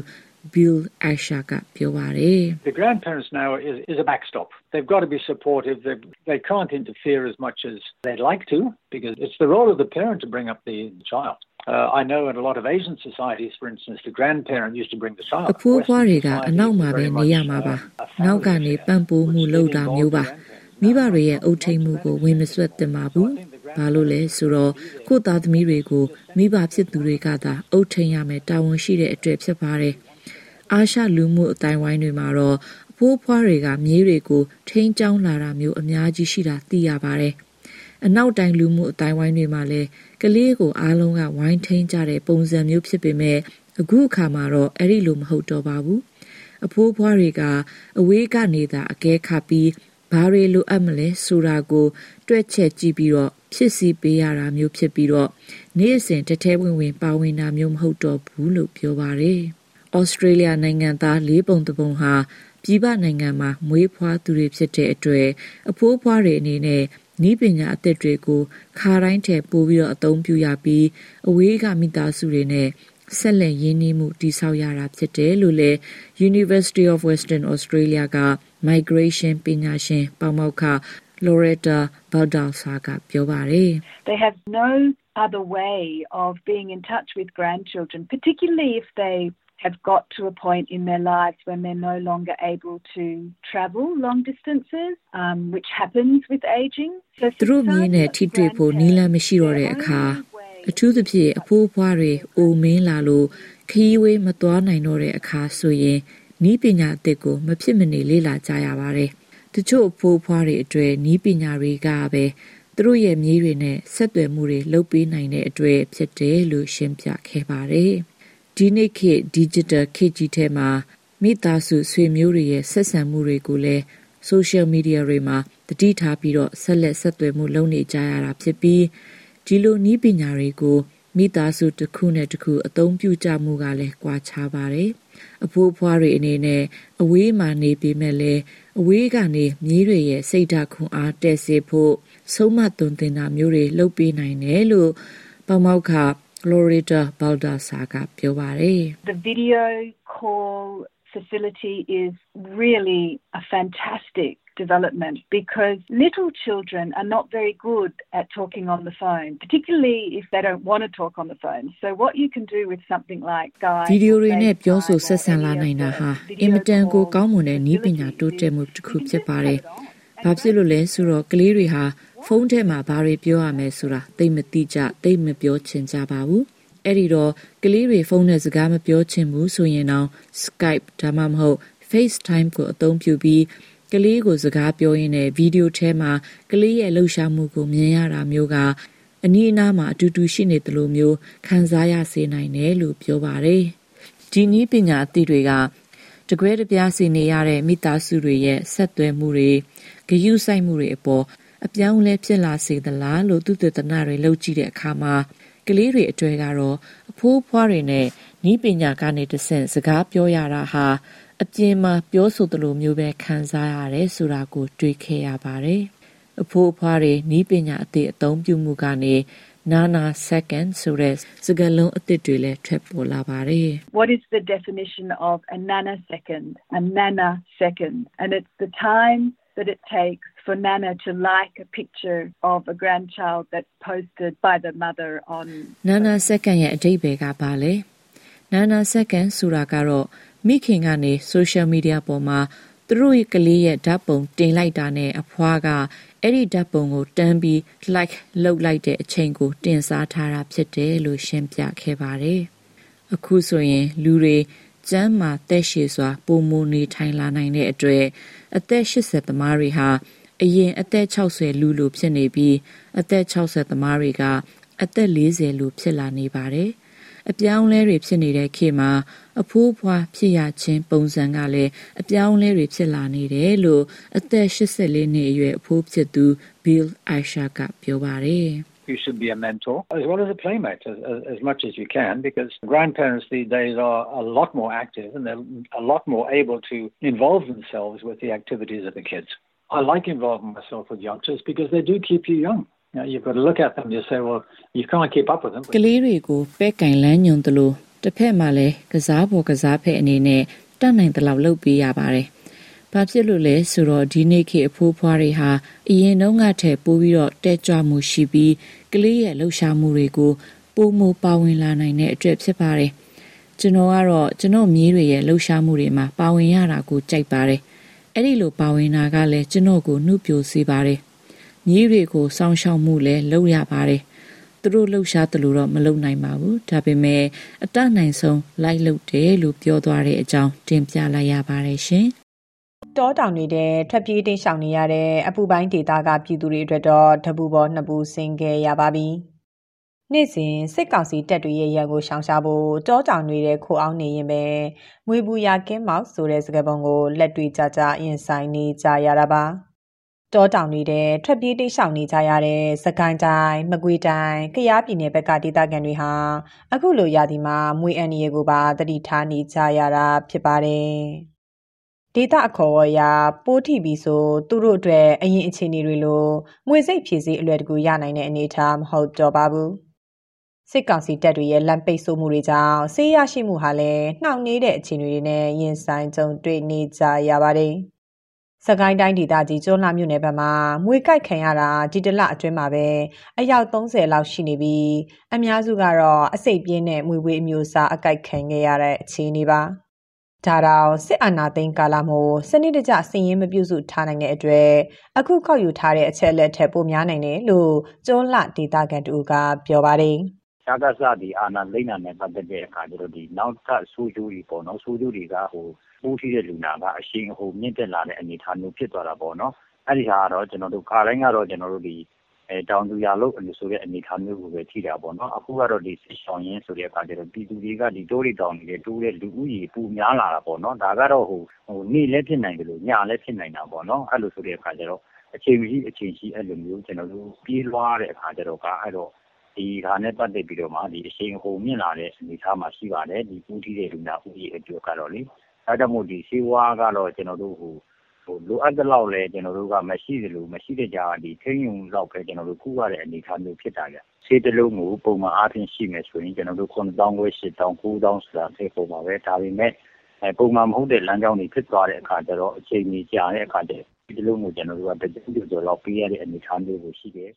Bill Asha ကပြောပါတယ် The grandparents now is, is a backstop. They've got to be supportive. They, they can't interfere as much as they'd like to because it's the role of the parent to bring up the child. Uh, I know in a lot of Asian societies, for instance, the grandparent used to bring the child. အဖိုးဖွားတွေကအနောက်မှာပဲနေရမှာပါ။နောက်ကနေပံ့ပိုးမှုလုပ်တာမျိုးပါ။ မိဘတွေရဲ့အုပ်ထိန်မှုကိုဝင်မဆွတ်တင်ပါဘူး။ဘာလို့လဲဆိုတော့ကိုသားသမီးတွေကိုမိဘဖြစ်သူတွေကသာအုပ်ထိန်ရမယ်တာဝန်ရှိတဲ့အတွက်ဖြစ်ပါတယ်။အာရှလူမှုအတိုင်းဝိုင်းတွေမှာတော့အဖိုးဖွားတွေကမြေးတွေကိုထိန်းချောင်းလာတာမျိုးအများကြီးရှိတာသိရပါတယ်။အနောက်တိုင်းလူမှုအတိုင်းဝိုင်းတွေမှာလည်းကလေးကိုအားလုံးကဝိုင်းထိန်းကြတဲ့ပုံစံမျိုးဖြစ်ပေမဲ့အခုအခါမှာတော့အဲ့ဒီလိုမဟုတ်တော့ပါဘူး။အဖိုးဖွားတွေကအဝေးကနေသာအကဲခတ်ပြီး ဘာတွေလိုအပ်မလဲဆိုတာကို တွက်ချက်ကြည့်ပြီးတော့ဖြစ်စီပေးရတာမျိုးဖြစ်ပြီးတော့နေ့စဉ်တထဲဝင်ဝင်ပါဝင်တာမျိုးမဟုတ်တော့ဘူးလို့ပြောပါတယ်။ဩစတြေးလျနိုင်ငံသားလေးပုံတပုံဟာပြည်ပနိုင်ငံမှာမွေးဖွားသူတွေဖြစ်တဲ့အတွက်အဖိုးဖွားတွေအနေနဲ့နီးပညာအသစ်တွေကိုခါတိုင်းထက်ပိုပြီးတော့အသုံးပြုရပြီးအဝေးကမိသားစုတွေနဲ့ဆက်လက်ရင်းနှီးမှုတည်ဆောက်ရတာဖြစ်တယ်လို့လည်း University of Western Australia က Migration ပညာရှင်ပေါမောက္ခ Loretta Baldalsa ကပြောပါတယ် They have no other way of being in touch with grandchildren particularly if they have got to a point in their lives when they're no longer able to travel long distances, um, which happens with aging. So သူတို့မြင်တဲ့ထိတွေ့ဖို့နီးလန်းမရှိတော့တဲ့အခါအထူးသဖြင့်အဖိုးအဖွားတွေအိုမင်းလာလို့ခီးဝေးမသွားနိုင်တော့တဲ့အခါဆိုရင် နီးပညာအသစ်ကိုမဖြစ်မနေလေ့လာကြရပါတယ်။တချို့အဖိုးအဖွားတွေအတွေ့နီးပညာတွေကပဲသူတို့ရဲ့မြေးတွေနဲ့ဆက်သွယ်မှုတွေလုပ်ပေးနိုင်တဲ့အတွေ့ဖြစ်တယ်လို့ရှင်းပြခဲ့ပါတယ်။ဒီနေ့ခေတ် digital ခေတ်ကြီးထဲမှာမိသားစုဆွေမျိုးတွေရဲ့ဆက်ဆံမှုတွေကိုလည်း social media တွေမှာတတိထားပြီးတော့ဆက်လက်ဆက်သွယ်မှုလုပ်နေကြရတာဖြစ်ပြီးဒီလိုနီးပညာတွေကိုမိသားစုတစ်ခုနဲ့တစ်ခုအသုံးပြုကြမှုကလည်းကွာခြားပါတယ်။ အဖိုးအဖွားတွေအနေနဲ့အဝေးမှာနေပေမဲ့လည်းအဝေးကနေမြေးတွေရဲ့စိတ်ဓာတ်ခွန်အားတက်စေဖို့ဆုံးမသွန်သင်တာမျိုးတွေလုပ်ပေးနိုင်တယ်လို့ပေါမောက်ခ Florida Baldassar ကပြောပါတယ်။ The video call facility is really a fantastic development because little children are not very good at talking on the phone, particularly if they don't want to talk on the phone. So what you can do with something like Skype ဗီဒီယိုတွေနဲ့ပြောဆိုဆက်ဆံလာနိုင်တာဟာအင်မတန်ကိုကောင်းမွန်တဲ့နည်းပညာတိုးတက်မှုတစ်ခုဖြစ်ပါတယ်။ဘာဖြစ်လို့လဲဆိုတော့ကလေးတွေဟာဖုန်းထဲမှာဘာတွေပြောရမယ်ဆိုတာသိမသိကြသိမပြောချင်ကြပါဘူး။ အဲ့ဒီတော့ကလေးတွေဖုန်းနဲ့စကားမပြောချင်ဘူးဆိုရင်တော့ Skype ဒါမှမဟုတ် FaceTime ကိုအသုံးပြုပြီးကလေးကိုစကားပြောရင်းနဲ့ဗီဒီယိုထဲမှာကလေးရဲ့လှုပ်ရှားမှုကိုမြင်ရတာမျိုးကအနည်းအနားမှာအတူတူရှိနေတယ်လို့မျိုးခံစားရစေနိုင်တယ်လို့ပြောပါတယ်။ဒီနည်းပညာအသစ်တွေကတကွဲတပြားစီနေရတဲ့မိသားစုတွေရဲ့ဆက်သွယ်မှုတွေဂရုစိုက်မှုတွေအပေါ်အပြောင်းလဲဖြစ်လာစေသလားလို့သူတည်တနာတွေလှုပ်ကြည့်တဲ့အခါမှာ ကလေးတွေအတွေ့ကတော့အဖိုးဖွားတွေနဲ့ဤပညာကနေတဆင့်စကားပြောရတာဟာအပြင်မှာပြောဆိုသလိုမျိုးပဲခံစားရတယ်ဆိုတာကိုတွေ့ခဲ့ရပါတယ်။အဖိုးအဖွားတွေဤပညာအသစ်အသုံးပြုမှုကနေနာနာ second ဆိုတဲ့စကားလုံးအသစ်တွေလည်းထွက်ပေါ်လာပါတယ်။ What is the definition of a nanosecond? A nanosecond and it's the time that it takes for Nana to like a picture of a grandchild that's posted by the mother on Nana second ရဲ့အဓိပ္ပာယ်ကဘာလဲ Nana second ဆိုတာကတော့မိခင်ကနေ social media ပေါ်မှာသူတို့ရဲ့ကလေးရဲ့ဓာတ်ပုံတင်လိုက်တာနဲ့အဖွားကအဲ့ဒီဓာတ်ပုံကိုတန်းပြီး like လုပ်လိုက်တဲ့အချိန်ကို တင်စားထားတာဖြစ်တယ်လို့ရှင်းပြခဲ့ပါတယ်။အခုဆိုရင်လူတွေကျမ်းမာတက်ရှည်စွာပုံမူနေထိုင်လာနိုင်တဲ့အတွေ့အသက်80သမားတွေဟာ အရင်အသက်60လူလိုဖြစ်နေပြီးအသက်60သမားတွေကအသက်40လူဖြစ်လာနေပါတယ်။အပြောင်းလဲတွေဖြစ်နေတဲ့ခေတ်မှာအဖိုးဖွားဖြစ်ရခြင်းပုံစံကလည်းအပြောင်းလဲတွေဖြစ်လာနေတယ်လို့အသက်84နှစ်အရွယ်အဖိုးဖြစ်သူ Bill Aisha ကပြောပါတယ်။ you should be a mentor as well as a playmate as, as, as, much as you can because grandparents these days are a lot more active and they're a lot more able to involve themselves with the activities of the kids. I like involving myself with youngsters because they do keep you young. You know, you've got to look at them and you say, well, you can't keep up with them. ကလေးတွေကိုပဲကင်လန်းညွန်တယ်လို့တစ်ဖက်မှာလည်းကစားဖို့ကစားဖက်အနေနဲ့တတ်နိုင်တဲ့လောက်လုပ်ပေးရပါတယ်။ဘာဖြစ်လို့လဲဆိုတော့ဒီနေ့ခေတ်အဖိုးဖွားတွေဟာအရင်တုန်းကထက်ပိုပြီးတော့တက်ကြွမှုရှိပြီးကလေးရဲ့လှုပ်ရှားမှုတွေကိုပိုမိုပါဝင်လာနိုင်တဲ့အတွက်ဖြစ်ပါတယ်။ကျွန်တော်ကတော့ကျွန်တော်မြေးတွေရဲ့လှုပ်ရှားမှုတွေမှာပါဝင်ရတာကိုကြိုက်ပါတယ်။ အဲ့ဒီလိုပါဝင်တာကလည်းကျွန်တော်ကိုနှုတ်ပြစေပါတယ်။မြေးတွေကိုစောင့်ရှောက်မှုလည်းလုပ်ရပါတယ်။သူတို့လှုပ်ရှားတယ်လို့တော့မလုပ်နိုင်ပါဘူး။ဒါပေမဲ့အတနိုင်ဆုံးလိုက်လုပ်တယ်လို့ပြောသွားတဲ့အကြောင်းတင်ပြလိုက်ရပါတယ်ရှင်။တောတောင်တွေထဲထွက်ပြေးတိမ်းရှောင်နေရတဲ့အပူပိုင်းဒေသကပြည်သူတွေအတွက်တော့တပူပေါ်နှစ်ပူဆင်ခဲ့ရပါပြီ။ နေ့စဉ်စစ်ကောင်စီတပ်တွေရဲ့ရန်ကိုရှောင်ရှားဖို့တောတောင်တွေထဲခိုအောင်နေရင်ပဲမွေပူရကင်းမောက်ဆိုတဲ့စကားပုံကိုလက်တွေ့ကြကြရင်ဆိုင်နေကြရတာပါ။တောတောင်တွေထဲထွက်ပြေးတိတ်ရှောင်နေကြရတဲ့စကိုင်းတိုင်းမကွေးတိုင်းကယားပြည်နယ်ဘက်ကဒေသခံတွေဟာအခုလိုရာသီမှာမွေအန်ရီကိုပါတတိထားနေကြရတာဖြစ်ပါတယ်ဒေတာအခေါ်အရပိုးထိပြီးဆိုသူတို့အတွက်အရင်အခြေအနေတွေလိုငွေစိတ်ဖြည့်စည်းအလွယ်တကူရနိုင်တဲ့အနေအထားမဟုတ်တော့ပါဘူး စစ်ကောင်စီတပ်တွေရဲ့လမ်းပိတ်ဆို့မှုတွေကြောင့်ဆေးရရှိမှုဟာလည်းနှောင့်နှေးတဲ့အခြေအနေတွေနဲ့ရင်ဆိုင်ကြုံတွေ့နေကြရပါတယ်။စကိုင်းတိုင်းဒေသကြီးကျွန်းလှမြို့နယ်ဘက်မှာမွေကြိုက်ခံရတာဒီတလအတွင်းမှာပဲအယောက်30လောက်ရှိနေပြီးအများစုကတော့အစိတ်ပြင်းတဲ့မွေဝေးအမျိုးအစားအကြိုက်ခံခဲ့ရတဲ့အခြေအနေပါဒါတောင်စစ်အာဏာသိမ်းကာလမို့စနစ်တကျစည်ရင်းမပြုစုထားနိုင်တဲ့အတွက်အခုခောက်ယူထားတဲ့အချက်လက်ထက်ပိုများနိုင်တယ်လို့ကျွန်းလှဒေသခံတူကပြောပါတယ်။ ရှားကစားဒီအာဏာလိမ့်နာနဲ့ပတ်သက်တဲ့အခါကျတော့ဒီနောက်ထပ်ဆိုးကျိုးတွေပေါ့နော် ဆိုးကျိုးတွေကဟိုပိုးထိတဲ့လူနာက အရှိန်အဟုန်မြင့်တက်လာတဲ့ အနေအထားမျိုးဖြစ်သွားတာပေါ့နော်။အဲဒီဟာကတော့ ကျနော်တို့ ခါတိုင်းကတော့ ကျနော်တို့ဒီတောင်သူရာလုပ်ဆိုတဲ့ အနေအထားမျိုးကိုပဲ ထိတာပေါ့နော်။အခုကတော့ဒီစစ်ရှောင်ရင်းဆိုတဲ့အခါကျတော့ ပြည်သူတွေကဒီတောတွေတောင်တွေထဲ တိုးတဲ့ လူဦးရေပိုများလာတာပေါ့နော်။ဒါကတော့ နေ့လည်းဖြစ်နိုင်သလို ညလည်းဖြစ်နိုင်တာပေါ့နော်။အဲလိုဆိုတဲ့အခါကျတော့ အချိန်မရှိ အချိန်ရှိ အဲလိုမျိုးကျနော်တို့ပြေးလွှားတဲ့အခါကျတော့အဲ ဒီတော့ဒီဟာနဲ့ပတ်သက်ပြီးတော့မှဒီအရှိန်အဟုန်မြင့်လာတဲ့အနေအထားမှာရှိပါတယ်ဒီပူးထီးတဲ့လူနာဦးရေအတွက်ကတော့လေအဲဒါကြောင့်မို့ဒီဆေးဝါးကတော့ကျွန်တော်တို့ဟိုဟိုလိုအပ်တဲ့လောက်လဲကျွန်တော်တို့ကမရှိသလိုမရှိတဲ့ကြာဒီထိန်းယုံလောက်ပဲကျွန်တော်တို့ကုရတဲ့အနေအထားမျိုးဖြစ်တာကြဆေးတစ်လုံးကိုပုံမှန်အားဖြင့်ရှိမယ်ဆိုရင်ကျွန်တော်တို့9000ခွဲ8000 9000ဆိုတာသိပုံပါပဲဒါပေမဲ့အဲပုံမှန်မဟုတ်တဲ့လမ်းကြောင်းတွေဖြစ်သွားတဲ့အခါကျတော့အချိန်ကြီးကြာတဲ့အခါကျဒီလုံးကိုကျွန်တော်တို့ကတကြိမ်ကျော်လောက်ပေးရတဲ့အနေအထားမျိုးကိုရှိတယ်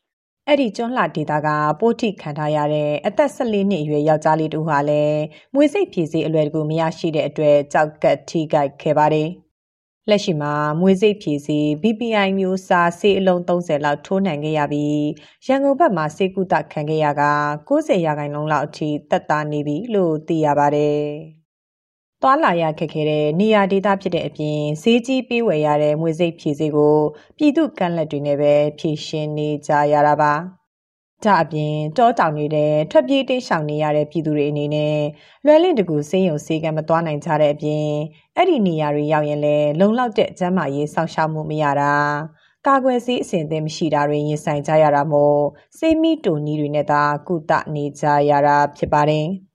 အဲ့ဒီကျွန်းလှဒေတာကပိုးထိခံထားရတဲ့အသက်14နှစ်အရွယ်ယောက်ျားလေးတူဟာလည်းမွေစိတ်ဖြည့်စေးအလွယ်တကူမရရှိတဲ့အတွက်ကြောက်ကတ်ထိကြိုက်ခဲ့ပါတယ်။လက်ရှိမှာမွေစိတ်ဖြည့်စေး BPI မျိုးစားဆေးအလုံး30လောက်ထိုးနှံခဲ့ရပြီးရန်ကုန်ဘက်မှာဆေးကုသခံခဲ့ရက90ရာခိုင်နှုန်းလောက်အထိတက်တာနေပြီလို့သိရပါတယ်။ သွားလာရခက်ခဲတဲ့နေရာဒေသဖြစ်တဲ့အပြင်ဈေးကြီးပေးဝယ်ရတဲ့မွေစိတ်ဖြည့်စေးကိုပြည်သူကန့်လက်တွေနဲ့ပဲဖြည့်ရှင်းနေကြရတာပါ။ဒါအပြင်တောတောင်နေတဲ့ထွက်ပြေးတိတ်ရှောင်နေရတဲ့ပြည်သူတွေအနေနဲ့လွယ်လင့်တကူစေးရုံစေးကံမသွားနိုင်ကြတဲ့အပြင်အဲ့ဒီနေရာတွေရောက်ရင်လည်းလုံလောက်တဲ့ကျန်းမာရေးစောင့်ရှောက်မှုမရတာကာကွယ်ဆေးအစဉ်အသင့်မရှိတာတွေရင်ဆိုင်ကြရတာမို့စေးမီတူနီးတွေနဲ့သာကုသနေကြရတာဖြစ်ပါတယ်။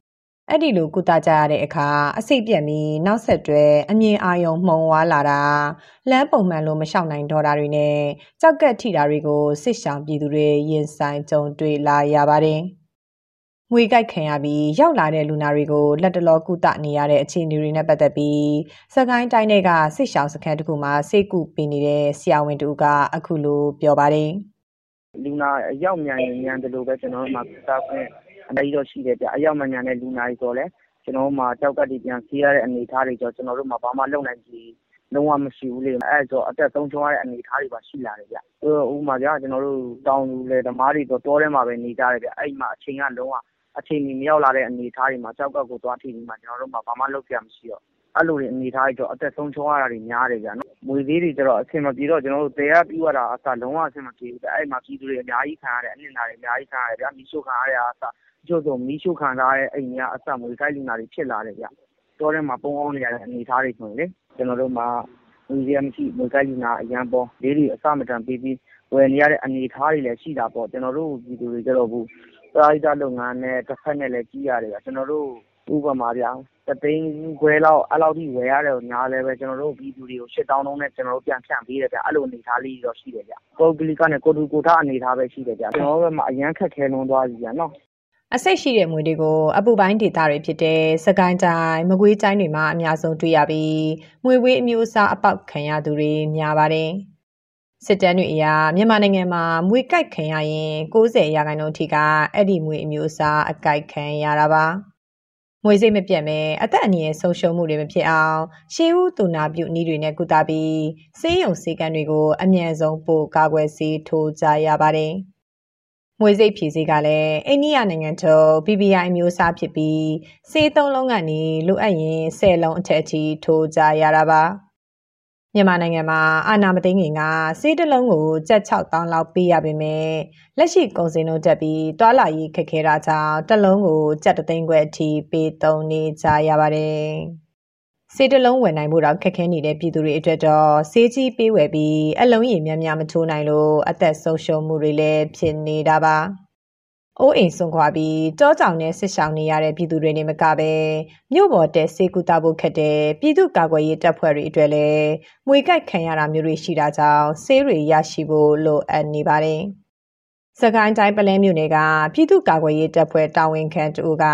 အဲ့ဒီလိုကုသကြရတဲ့အခါအစိတ်ပြက်ပြီးနောက်ဆက်တွဲအမြင်အာရုံမှုံဝါလာတာလမ်းပုံမှန်လိုမလျှောက်နိုင်တော့တာတွေနဲ့ကြောက်ကက်ထိတာတွေကိုစစ်ဆောင်ပြည်သူတွေရင်ဆိုင်ကြုံတွေ့လာရပါတယ်။ငွေကြိုက်ခံရပြီးရောက်လာတဲ့လူနာတွေကိုလက်တလောကုသနေရတဲ့အခြေအနေတွေနဲ့ပတ်သက်ပြီးစကိုင်းတိုင်းတွေကစစ်ဆောင်စခန်းတစ်ခုမှာစိတ်ကူပေးနေတဲ့ဆရာဝန်တူကအခုလိုပြောပါတယ်။လူနာရောက်မြန်ရင်မြန်တယ်လို့ပဲကျွန်တော်တို့မှာသာခွင့် အများကြီးတော့ရှိတယ်ဗျ။အရောက်မမြန်တဲ့လူနာတွေဆိုလည်း ကျနော်တို့မှာ ကျောက်ကပ်တွေ ပြန်ဆေးရတဲ့ အနေအထားတွေကျတော့ ကျနော်တို့မှာ ဘာမှလုပ်နိုင်ခြေ လုံးဝမရှိဘူးလေ။အဲဒါဆို အသက်ဆုံးရှုံးရတဲ့ အနေအထားတွေပါ ရှိလာတယ်ဗျ။ဥပမာဗျာ ကျနော်တို့ တောင်သူလယ်သမားတွေဆို တောထဲမှာပဲ နေကြတယ်ဗျ။အဲဒီမှာ အချိန်က လုံးဝအချိန်မီ မရောက်လာတဲ့ အနေအထားတွေမှာ ကျောက်ကပ်ကို သွားထိပြီးမှ ကျနော်တို့မှာ ဘာမှလုပ်စရာမရှိတော့ အဲလိုအနေအထားတွေကျတော့အသက်ဆုံးရှုံးရတာတွေ များတယ်ဗျ။မြွေဆေးတွေကျတော့ အဆင်မပြေတော့ ကျနော်တို့ သယ်ရပြုရတာကအစ လုံးဝအဆင်မပြေဘူးဗျ။အဲဒီမှာ ပြည်သူတွေ အများကြီးခံရတယ်။အနစ်နာတွေ အများကြီးခံရတယ်ဗျာ။မီးရှို့ခံရတာကအစ တချို့ဆိုမီးရှို့ခံထားရတဲ့အိမ်တွေကအစမြွေကိုက်လူနာတွေဖြစ်လာတယ်ဗျ။တောထဲမှာပုန်းအောင်းနေရတဲ့အနေအထားတွေဆိုရင်လေကျနော်တို့မှာငွေစရာမရှိမြွေကိုက်လူနာအရမ်းပေါဈေးတွေအဆမတန်ပေးပြီးဝယ်နေရတဲ့အနေအထားတွေလည်းရှိတာပေါ့။ကျနော်တို့ပြည်သူတွေကျတော့အခုပရဟိတလုပ်ငန်းနဲ့တဖက်နဲ့လည်းကြည့်ရတယ်ဗျ။ကျနော်တို့ဥပမာဗျာတစ်သိန်းခွဲလောက်အဲလောက်ထိဝယ်ရတယ်ညာလည်းပဲကျနော်တို့ပြည်သူတွေကိုရှစ်တောင်းနှုန်းနဲ့ကျနော်တို့ပြန်ဖြန့်ပေးတယ်ဗျအဲ့လိုအနေအထားလေးတော့ရှိတယ်ဗျပုဂ္ဂလိကနဲ့ကိုတူကိုထားအနေအထားပဲရှိတယ်ဗျကျွန်တော်တို့ဘက်မှာအရန်ခက်ခဲလွန်းသွားပြီဗျာနော် အစိတ်ရှိတဲ့မွေတွေကိုအပူပိုင်းဒေသတွေဖြစ်တဲ့စကိုင်းတိုင်းမကွေးတိုင်းတွေမှာအများဆုံးတွေ့ရပြီးမွေဝေးအမျိုးအစားအပေါက်ခံရသူတွေများပါတယ်စစ်တမ်းတွေအရမြန်မာနိုင်ငံမှာမွေကြိုက်ခံရရင်90ရာခိုင်နှုန်းထိကအဲ့ဒီမွေအမျိုးအစားအကြိုက်ခံရတာပါမွေစိတ်မပြတ်မဲအသက်အန္တရာယ်ဆုံးရှုံးမှုတွေမဖြစ်အောင်ရှေးဦးသူနာပြုနည်းတွေနဲ့ကုသပြီးဆေးရုံဆေးကမ်းတွေကိုအမြန်ဆုံးပို့ကာကွယ်ဆေးထိုးကြရပါတယ်။ မွေစိတ်ဖြည့်ဆေးကလည်းအိန္ဒိယနိုင်ငံထုတ် BBI အမျိုးအစားဖြစ်ပြီးဆေးသုံးလုံးကနေလိုအပ်ရင်10လုံးအထက်အထိထိုးကြရတာပါမြန်မာနိုင်ငံမှာအာနာမသိငင်ကဆေးတစ်လုံးကိုကျပ်6000လောက်ပေးရပေမဲ့လက်ရှိကုန်စည်နှုန်းတက်ပြီးတွာလာရေးခက်ခဲတာကြောင့်တစ်လုံးကိုကျပ်3သိန်းခွဲအထိပေးသုံးနေကြရပါတယ် စေတလုံးဝယ်နိုင်ဖို့တော့ခက်ခဲနေတဲ့ပြည်သူတွေအတွက်တော့စေးကြီးပေးဝယ်ပြီးအလုံးရည်များများမထိုးနိုင်လို့အသက်ဆုံးရှုံးမှုတွေလည်းဖြစ်နေတာပါ။အိုးအိမ်ဆုံးခွာပြီးတောကြောင်နဲ့ဆစ်ဆောင်နေရတဲ့ပြည်သူတွေနေမကပဲမြို့ပေါ်တဲ့စေကူတာဖို့ခက်တဲ့ပြည်သူကာကွယ်ရေးတပ်ဖွဲ့တွေအတွက်လည်းမွေကြိုက်ခံရတာမျိုးတွေရှိတာကြောင့်ဆေးတွေရရှိဖို့လိုအပ်နေပါတယ်။စကိုင်းတိုင်းပလဲမြို့နယ်ကပြည်သူကာကွယ်ရေးတပ်ဖွဲ့တာဝန်ခံတူက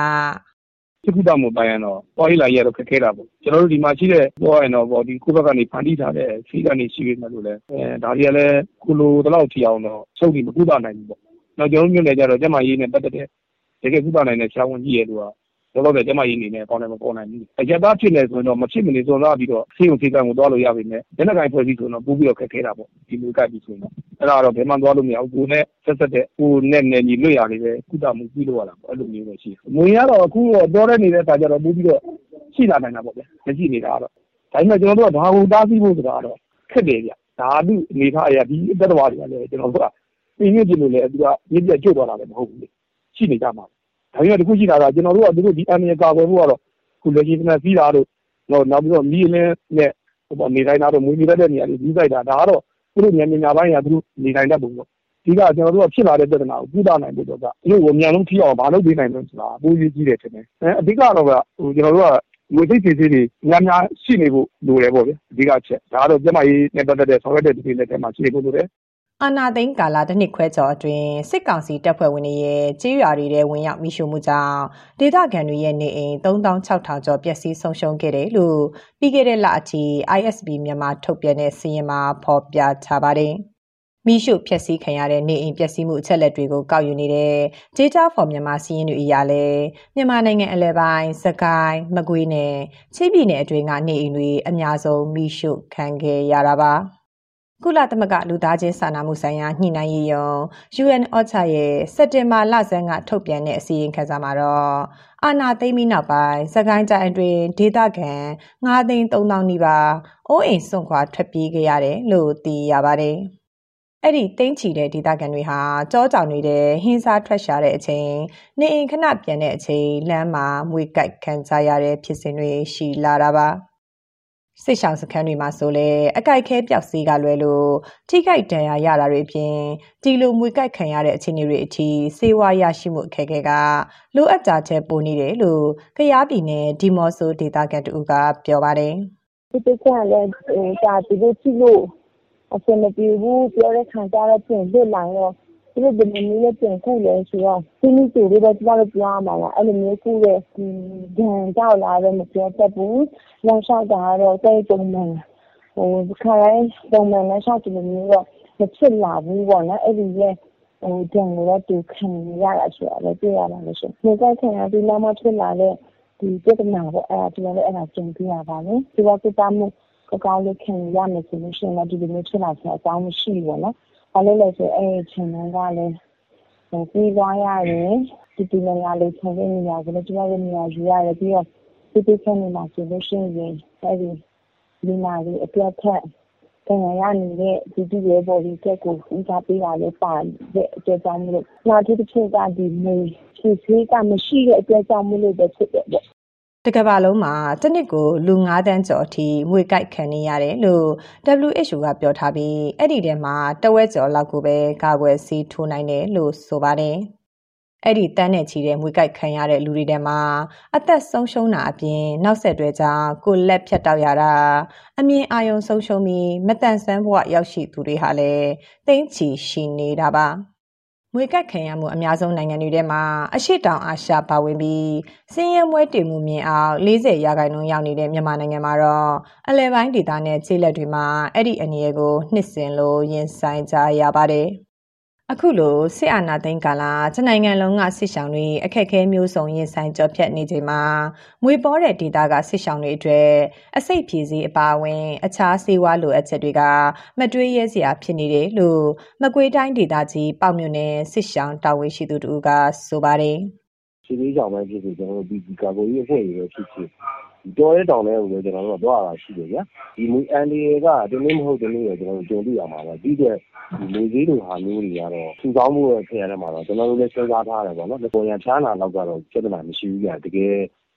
စစ်ကူတာမှုပိုင်းကတော့သွားရေးလာရေးကတော့ခက်ခဲတာပေါ့ကျွန်တော်တို့ဒီမှာရှိတဲ့ပြောရရင်တော့ပေါ့ဒီကိုယ့်ဘက်ကနေဖန်တီးထားတဲ့ဖီးကနေရှိနေတယ်လို့လည်းအဲဒါတွေကလည်းကိုလိုတလောက်ထီအောင်တော့စုပ်ပြီးမကူတာနိုင်ဘူးပေါ့နောက်ကျွန်တော်တို့မြို့နယ်ကြတော့ကျမရေးနဲ့ပတ်သက်တဲ့တကယ်ကူတာနိုင်တဲ့ဆရာဝန်ကြီးရဲ့လူက လောလောဆယ်ကျမရေးနေနဲ့ကောင်းတယ်မပေါ်နိုင်ဘူးအရက်သားဖြစ်နေဆိုတော့မဖြစ်မနေစုံသားပြီးတော့ဆေးုံဆေးကံကိုသွားလို့ရပါမယ်လက်နက်ကိုင်ဖွဲ့စည်းဆိုတော့ပို့ပြီးတော့ခက်ခဲတာပေါ့ဒီလိုကပ်ပြီးဆိုတော့အဲ့ဒါတော့ဘယ်မှသွားလို့မရဘူးကိုနဲ့ဆက်ဆက်တဲ့ကိုနဲ့နယ်ညီလွတ်ရတယ်ပဲကုသမှုပြီးလို့ရတာပေါ့အဲ့လိုမျိုးပဲရှိတယ်ငွေကတော့အခုတော့တော်တဲ့နေတဲ့အခါကျတော့ပို့ပြီးတော့ရှိလာနိုင်တာပေါ့ဗျမရှိနေတာကတော့ဒါပေမဲ့ကျွန်တော်တို့ကဘာကိုတားဆီးဖို့ဆိုတာတော့ခက်တယ်ဗျဓာတုအနေထားအရာဒီတက်တော်တွေကလည်းကျွန်တော်တို့ကပြင်းပြင်းပြလို့လည်းသူကပြင်းပြကျွတ်သွားတာလည်းမဟုတ်ဘူးလေရှိနေကြမှာ ဒါပေမဲ့ တခုရှိတာက ကျွန်တော်တို့က သူတို့ ဒီအန်ရကာကွယ်ဖို့ကတော့ခုလက်ရှိကစီးတာတို့တော့နောက်ပြီးတော့ မီးလင်းနဲ့ဟိုပေါ့နေတိုင်းတော့မွေးနေတဲ့နေရာတွေပြီးလိုက်တာ ဒါကတော့ သူတို့ညညညပိုင်းကသူတို့ နေတိုင်းတတ်ပုံပေါ့ဒီကကျွန်တော်တို့က ဖြစ်လာတဲ့ ပြဿနာကို ကုသနိုင်ဖို့တော့ကဒီလို အမြန်ဆုံးထိအောင်မလုပ်ပေးနိုင်လို့ဆိုတာအပိုးကြီးကြီးတယ်ထင်တယ်အဲအဓိကတော့ကဟိုကျွန်တော်တို့က ငွေသိပ်စီစီတွေ များများရှိနေဖို့ လိုတယ်ပေါ့ဗျအဓိကချက် ဒါကတော့ ကျမကြီးနဲ့ ပတ်သက်တဲ့ ဆောင်ရွက်တဲ့ဒီလက်ထဲမှာ ရှိနေဖို့လိုတယ် အာနာသိန်းကာလတစ်နှစ်ခွဲကျော်အတွင်းစစ်ကောင်စီတပ်ဖွဲ့ဝင်တွေရဲ့ကြေးရွာတွေထဲဝင်ရောက်မိရှုမှုကြောင့်ဒေသခံတွေရဲ့နေအိမ်3600ကျော်ပျက်စီးဆုံးရှုံးခဲ့တယ်လို့ပြီးခဲ့တဲ့လအထိ ISB မြန်မာထုတ်ပြန်တဲ့စာရင်းမှာဖော်ပြထားပါတယ်။မိရှုဖျက်ဆီးခံရတဲ့နေအိမ်ပျက်စီးမှုအချက်လက်တွေကိုကောက်ယူနေတဲ့ Data for မြန်မာစီးရင်တွေအရာလဲမြန်မာနိုင်ငံအလဲပိုင်းစကိုင်းမကွေးနဲ့ချင်းပြည်နယ်အတွင်းကနေအိမ်တွေအများဆုံးမိရှုခံခဲ့ရတာပါ။ ကုလသမဂ္ဂလူသားချင်းစာနာမှုဆိုင်ရာညှိနှိုင်းရေးယုံ UN OCHA ရဲ့စက်တင်ဘာလဆန်းကထုတ်ပြန်တဲ့အစည်းအဝေးခန်းစာမှာတော့အာနာသိမ့်ပြီးနောက်ပိုင်းစကိုင်းတိုင်းအတွင်းဒေသခံ9သိန်း3000နီးပါးအိုးအိမ်စွန့်ခွာထွက်ပြေးခဲ့ရတယ်လို့သိရပါတယ်။အဲ့ဒီတင်းချီတဲ့ဒေသခံတွေဟာကြောကြောင်နေတဲ့ဟင်းစားထွက်ရှာတဲ့အချိန်နေအိမ်ခဏပြန်တဲ့အချိန်လမ်းမှာမွေကြိုက်ခံကြရတဲ့ဖြစ်စဉ်တွေရှိလာတာပါ။ စစ်ဆောင်စခန်းတွေမှာဆိုလဲအကြိုက်ခဲပျောက်စီးကလွယ်လို့ထိခိုက်ဒဏ်ရာရတာတွေအပြင်ဒီလိုမွေကြိုက်ခံရတဲ့အခြေအနေတွေအထိစေဝါရရှိမှုအခက်အခဲကလိုအပ်ကြတဲ့ပိုနေတယ်လို့ကရားပြည်နယ်ဒီမော့ဆိုဒေတာကန်တူကပြောပါတယ်ဒီကိစ္စလည်းဒါဒီလိုကြည့်လို့အဆင်မပြေဘူးပြောတဲ့ခံကြတော့ပြင်လွတ်လာတော့ သူတို့ဘယ်လိုမျိုးလဲပြန်ကုလဲဆိုတော့ဒီနည်းဆိုလေးပဲကျမတို့ပြောရမှာလားအဲ့လိုမျိုးကုတဲ့ဒီဒဏ်ကြောက်လာတော့မပြောတတ်ဘူးလောင်လျှောက်တာကတော့တိတ်ပုံမှန်ဟိုခါတိုင်းပုံမှန်နဲ့လျှောက်တယ်မျိုးတော့မဖြစ်လာဘူးပေါ့နော်အဲ့ဒီရဲ့ဟိုဒဏ်ကိုတော့သူခံရတာဆိုတော့လည်းတွေ့ရပါလို့ရှိရင်ဒီကိစ္စကဒီနောက်မှဖြစ်လာတဲ့ဒီပြဿနာပေါ့အဲ့ဒါဒီလည်းအဲ့ဒါကြုံပြရပါလေဒီကပြတာမှုအကောင်းလေးခံရမယ်ဆိုလို့ရှိရင်လည်းဒီလိုမျိုးဖြစ်လာတဲ့အကြောင်းမရှိဘူးပေါ့နော် ဘာလို့လဲဆိုအဲ့ဒီချိန်တုန်းကလည်းပြီးသွားရတယ်ဒီဒီနေရာလေးချိန်တဲ့နေရာကိုလည်းကျမတို့နေရာယူရတယ်ပြီးတော့ဒီဒီချက်နေမှာဆိုလို့ရှိရင်အဲ့ဒီဒီနာလေးအတွက်ထက်တင်ရနေတဲ့ဒီဒီရဲ့ပေါ်ဒီချက်ကိုဦးစားပေးတာလည်းပါတဲ့အတွက်ကြောင့်မလို့နောက်တစ်ချက်ကဒီမေဖြည့်ဆေးကမရှိတဲ့အတွက်ကြောင့်မလို့ပဲဖြစ်တယ် ပေါ့တကမ္ဘာလုံးမှာတစ်နှစ်ကိုလူ9တန်းကျော်အထိငွေကြိုက်ခံနေရတယ်လို့ WHO ကပြောထားပြီးအဲ့ဒီထဲမှာတဝက်ကျော်လောက်ကိုပဲကာကွယ်ဆေးထိုးနိုင်တယ်လို့ဆိုပါတယ်။အဲ့ဒီတန်းနဲ့ချီတဲ့ငွေကြိုက်ခံရတဲ့လူတွေထဲမှာအသက်ဆုံးရှုံးတာအပြင်နောက်ဆက်တွဲကြောင့်ကိုလက်ဖြတ်တောက်ရတာအမြင်အာရုံဆုံးရှုံးပြီးမတန်ဆန်းဘဝရောက်ရှိသူတွေဟာလည်းတိမ့်ချီရှိနေတာပါ။ ငွေကတ်ခံရမှုအများဆုံးနိုင်ငံတွေထဲမှာအရှိတောင်အာရှပါဝင်ပြီးစင်းရဲမွဲတင်မှုမြင်အောင်40ရာခိုင်နှုန်းရောက်နေတဲ့မြန်မာနိုင်ငံမှာတော့အလဲပိုင်းဒေသနဲ့ခြေလက်တွေမှာအဲ့ဒီအနေအကိုနှစ်စင်လို့ရင်ဆိုင်ကြရပါတယ်။ အခုလိုစစ်အာဏာသိမ်းကာလတနိုင်ငံလုံးကစစ်ရှောင်တွေအခက်အခဲမျိုးစုံရင်ဆိုင်ကြောဖြတ်နေချိန်မှာငွေပေါ်တဲ့ဒေသကစစ်ရှောင်တွေအတွက်အစိတ်ဖြည်စည်းအပါအဝင် အခြားစေဝါလိုအပ်ချက်တွေကမတွေးရဲစရာဖြစ်နေတယ်လို့မကွေးတိုင်းဒေသကြီးပေါ့မြို့နယ်စစ်ရှောင်တာဝန်ရှိသူတို့ကဆိုပါတယ်။စီလေးဆောင်ပဲဖြစ်ဖြစ်ကျွန်တော်တို့ဒီကာကိုကြီးအဖွဲ့တွေပဲဖြစ်ဖြစ် တော်တဲ့တောင်ထဲကိုလည်းကျွန်တော်တို့ကသွားရတာရှိတယ်ဗျာဒီမူအန်ဒီကတနည်းမဟုတ်တနည်းတော့ကျွန်တော်တို့ကြုံတွေ့ရမှာပါဒီတဲ့ဒီလေသေးလိုဟာမျိုးတွေကတော့ထူထောင်မှုရဲ့ခရရမှာတော့ကျွန်တော်တို့လည်းစဉ်းစားထားတယ်ပေါ့နော်။ပေါ်ရန်ချားနာတော့ကတော့ပြဿနာမရှိဘူးဗျ။တကယ်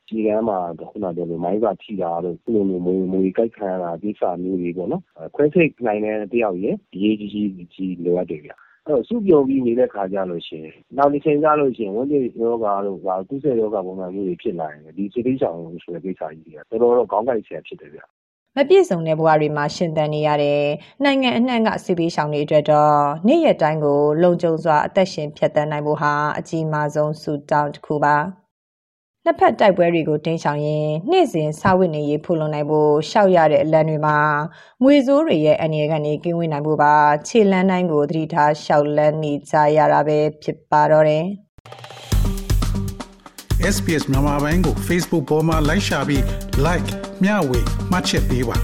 ခြေကမ်းမှာခုနပြောလို့မိုင်းပါထိတာတို့ခုလိုမျိုးမွေမွေကြိုက်ခံရတာကိစ္စမျိုးတွေပေါ့နော်။ခွဲစိတ်နိုင်တဲ့တယောက်ရဲ့အရေးကြီးကြီးကြီးလိုအပ်တယ်ဗျ။အဲ့တော့ စုပြုံပြီးနေတဲ့ခါကြလို့ရှိရင်နောက်တစ်ချိန်ကြလို့ရှိရင်ဝန်းကျင်ယောဂါတို့ဗာကုသယောဂါပုံစံမျိုးတွေဖြစ်လာရင်ဒီစိတ်ထိဆောင်ဆိုတဲ့ကိစ္စကြီးတွေကတော်တော်တော့ခေါင်းကိုက်ဆရာဖြစ်တယ်ဗျမပြည့်စုံတဲ့ဘဝတွေမှာရှင်သန်နေရတဲ့နိုင်ငံအနှံ့ကစစ်ပေးရှောင်တွေအတွက်တော့နေ့ရက်တိုင်းကို လုံခြုံစွာအသက်ရှင်ဖြတ်သန်းနိုင်ဖို့ဟာအကြီးမားဆုံးဆုတောင်းတစ်ခုပါ နှစ်ဖက်တိုက်ပွဲတွေကိုတင်းချောင်ရင်နေ့စဉ်စာဝတ်နေရေးဖူလုံနိုင်ဖို့ရှောက်ရတဲ့အလံတွေမှာငွေစိုးတွေရဲ့အနေကနေကင်းဝေးနိုင်ဖို့ပါခြေလန်းတိုင်းကိုသတိထားရှောက်လန်းနေကြရတာပဲဖြစ်ပါတော့တယ် SPS မြန်မာပိုင်းကို Facebook ပေါ်မှာ like ရှာပြီး like မျှဝေမှတ်ချက်ပေးပါ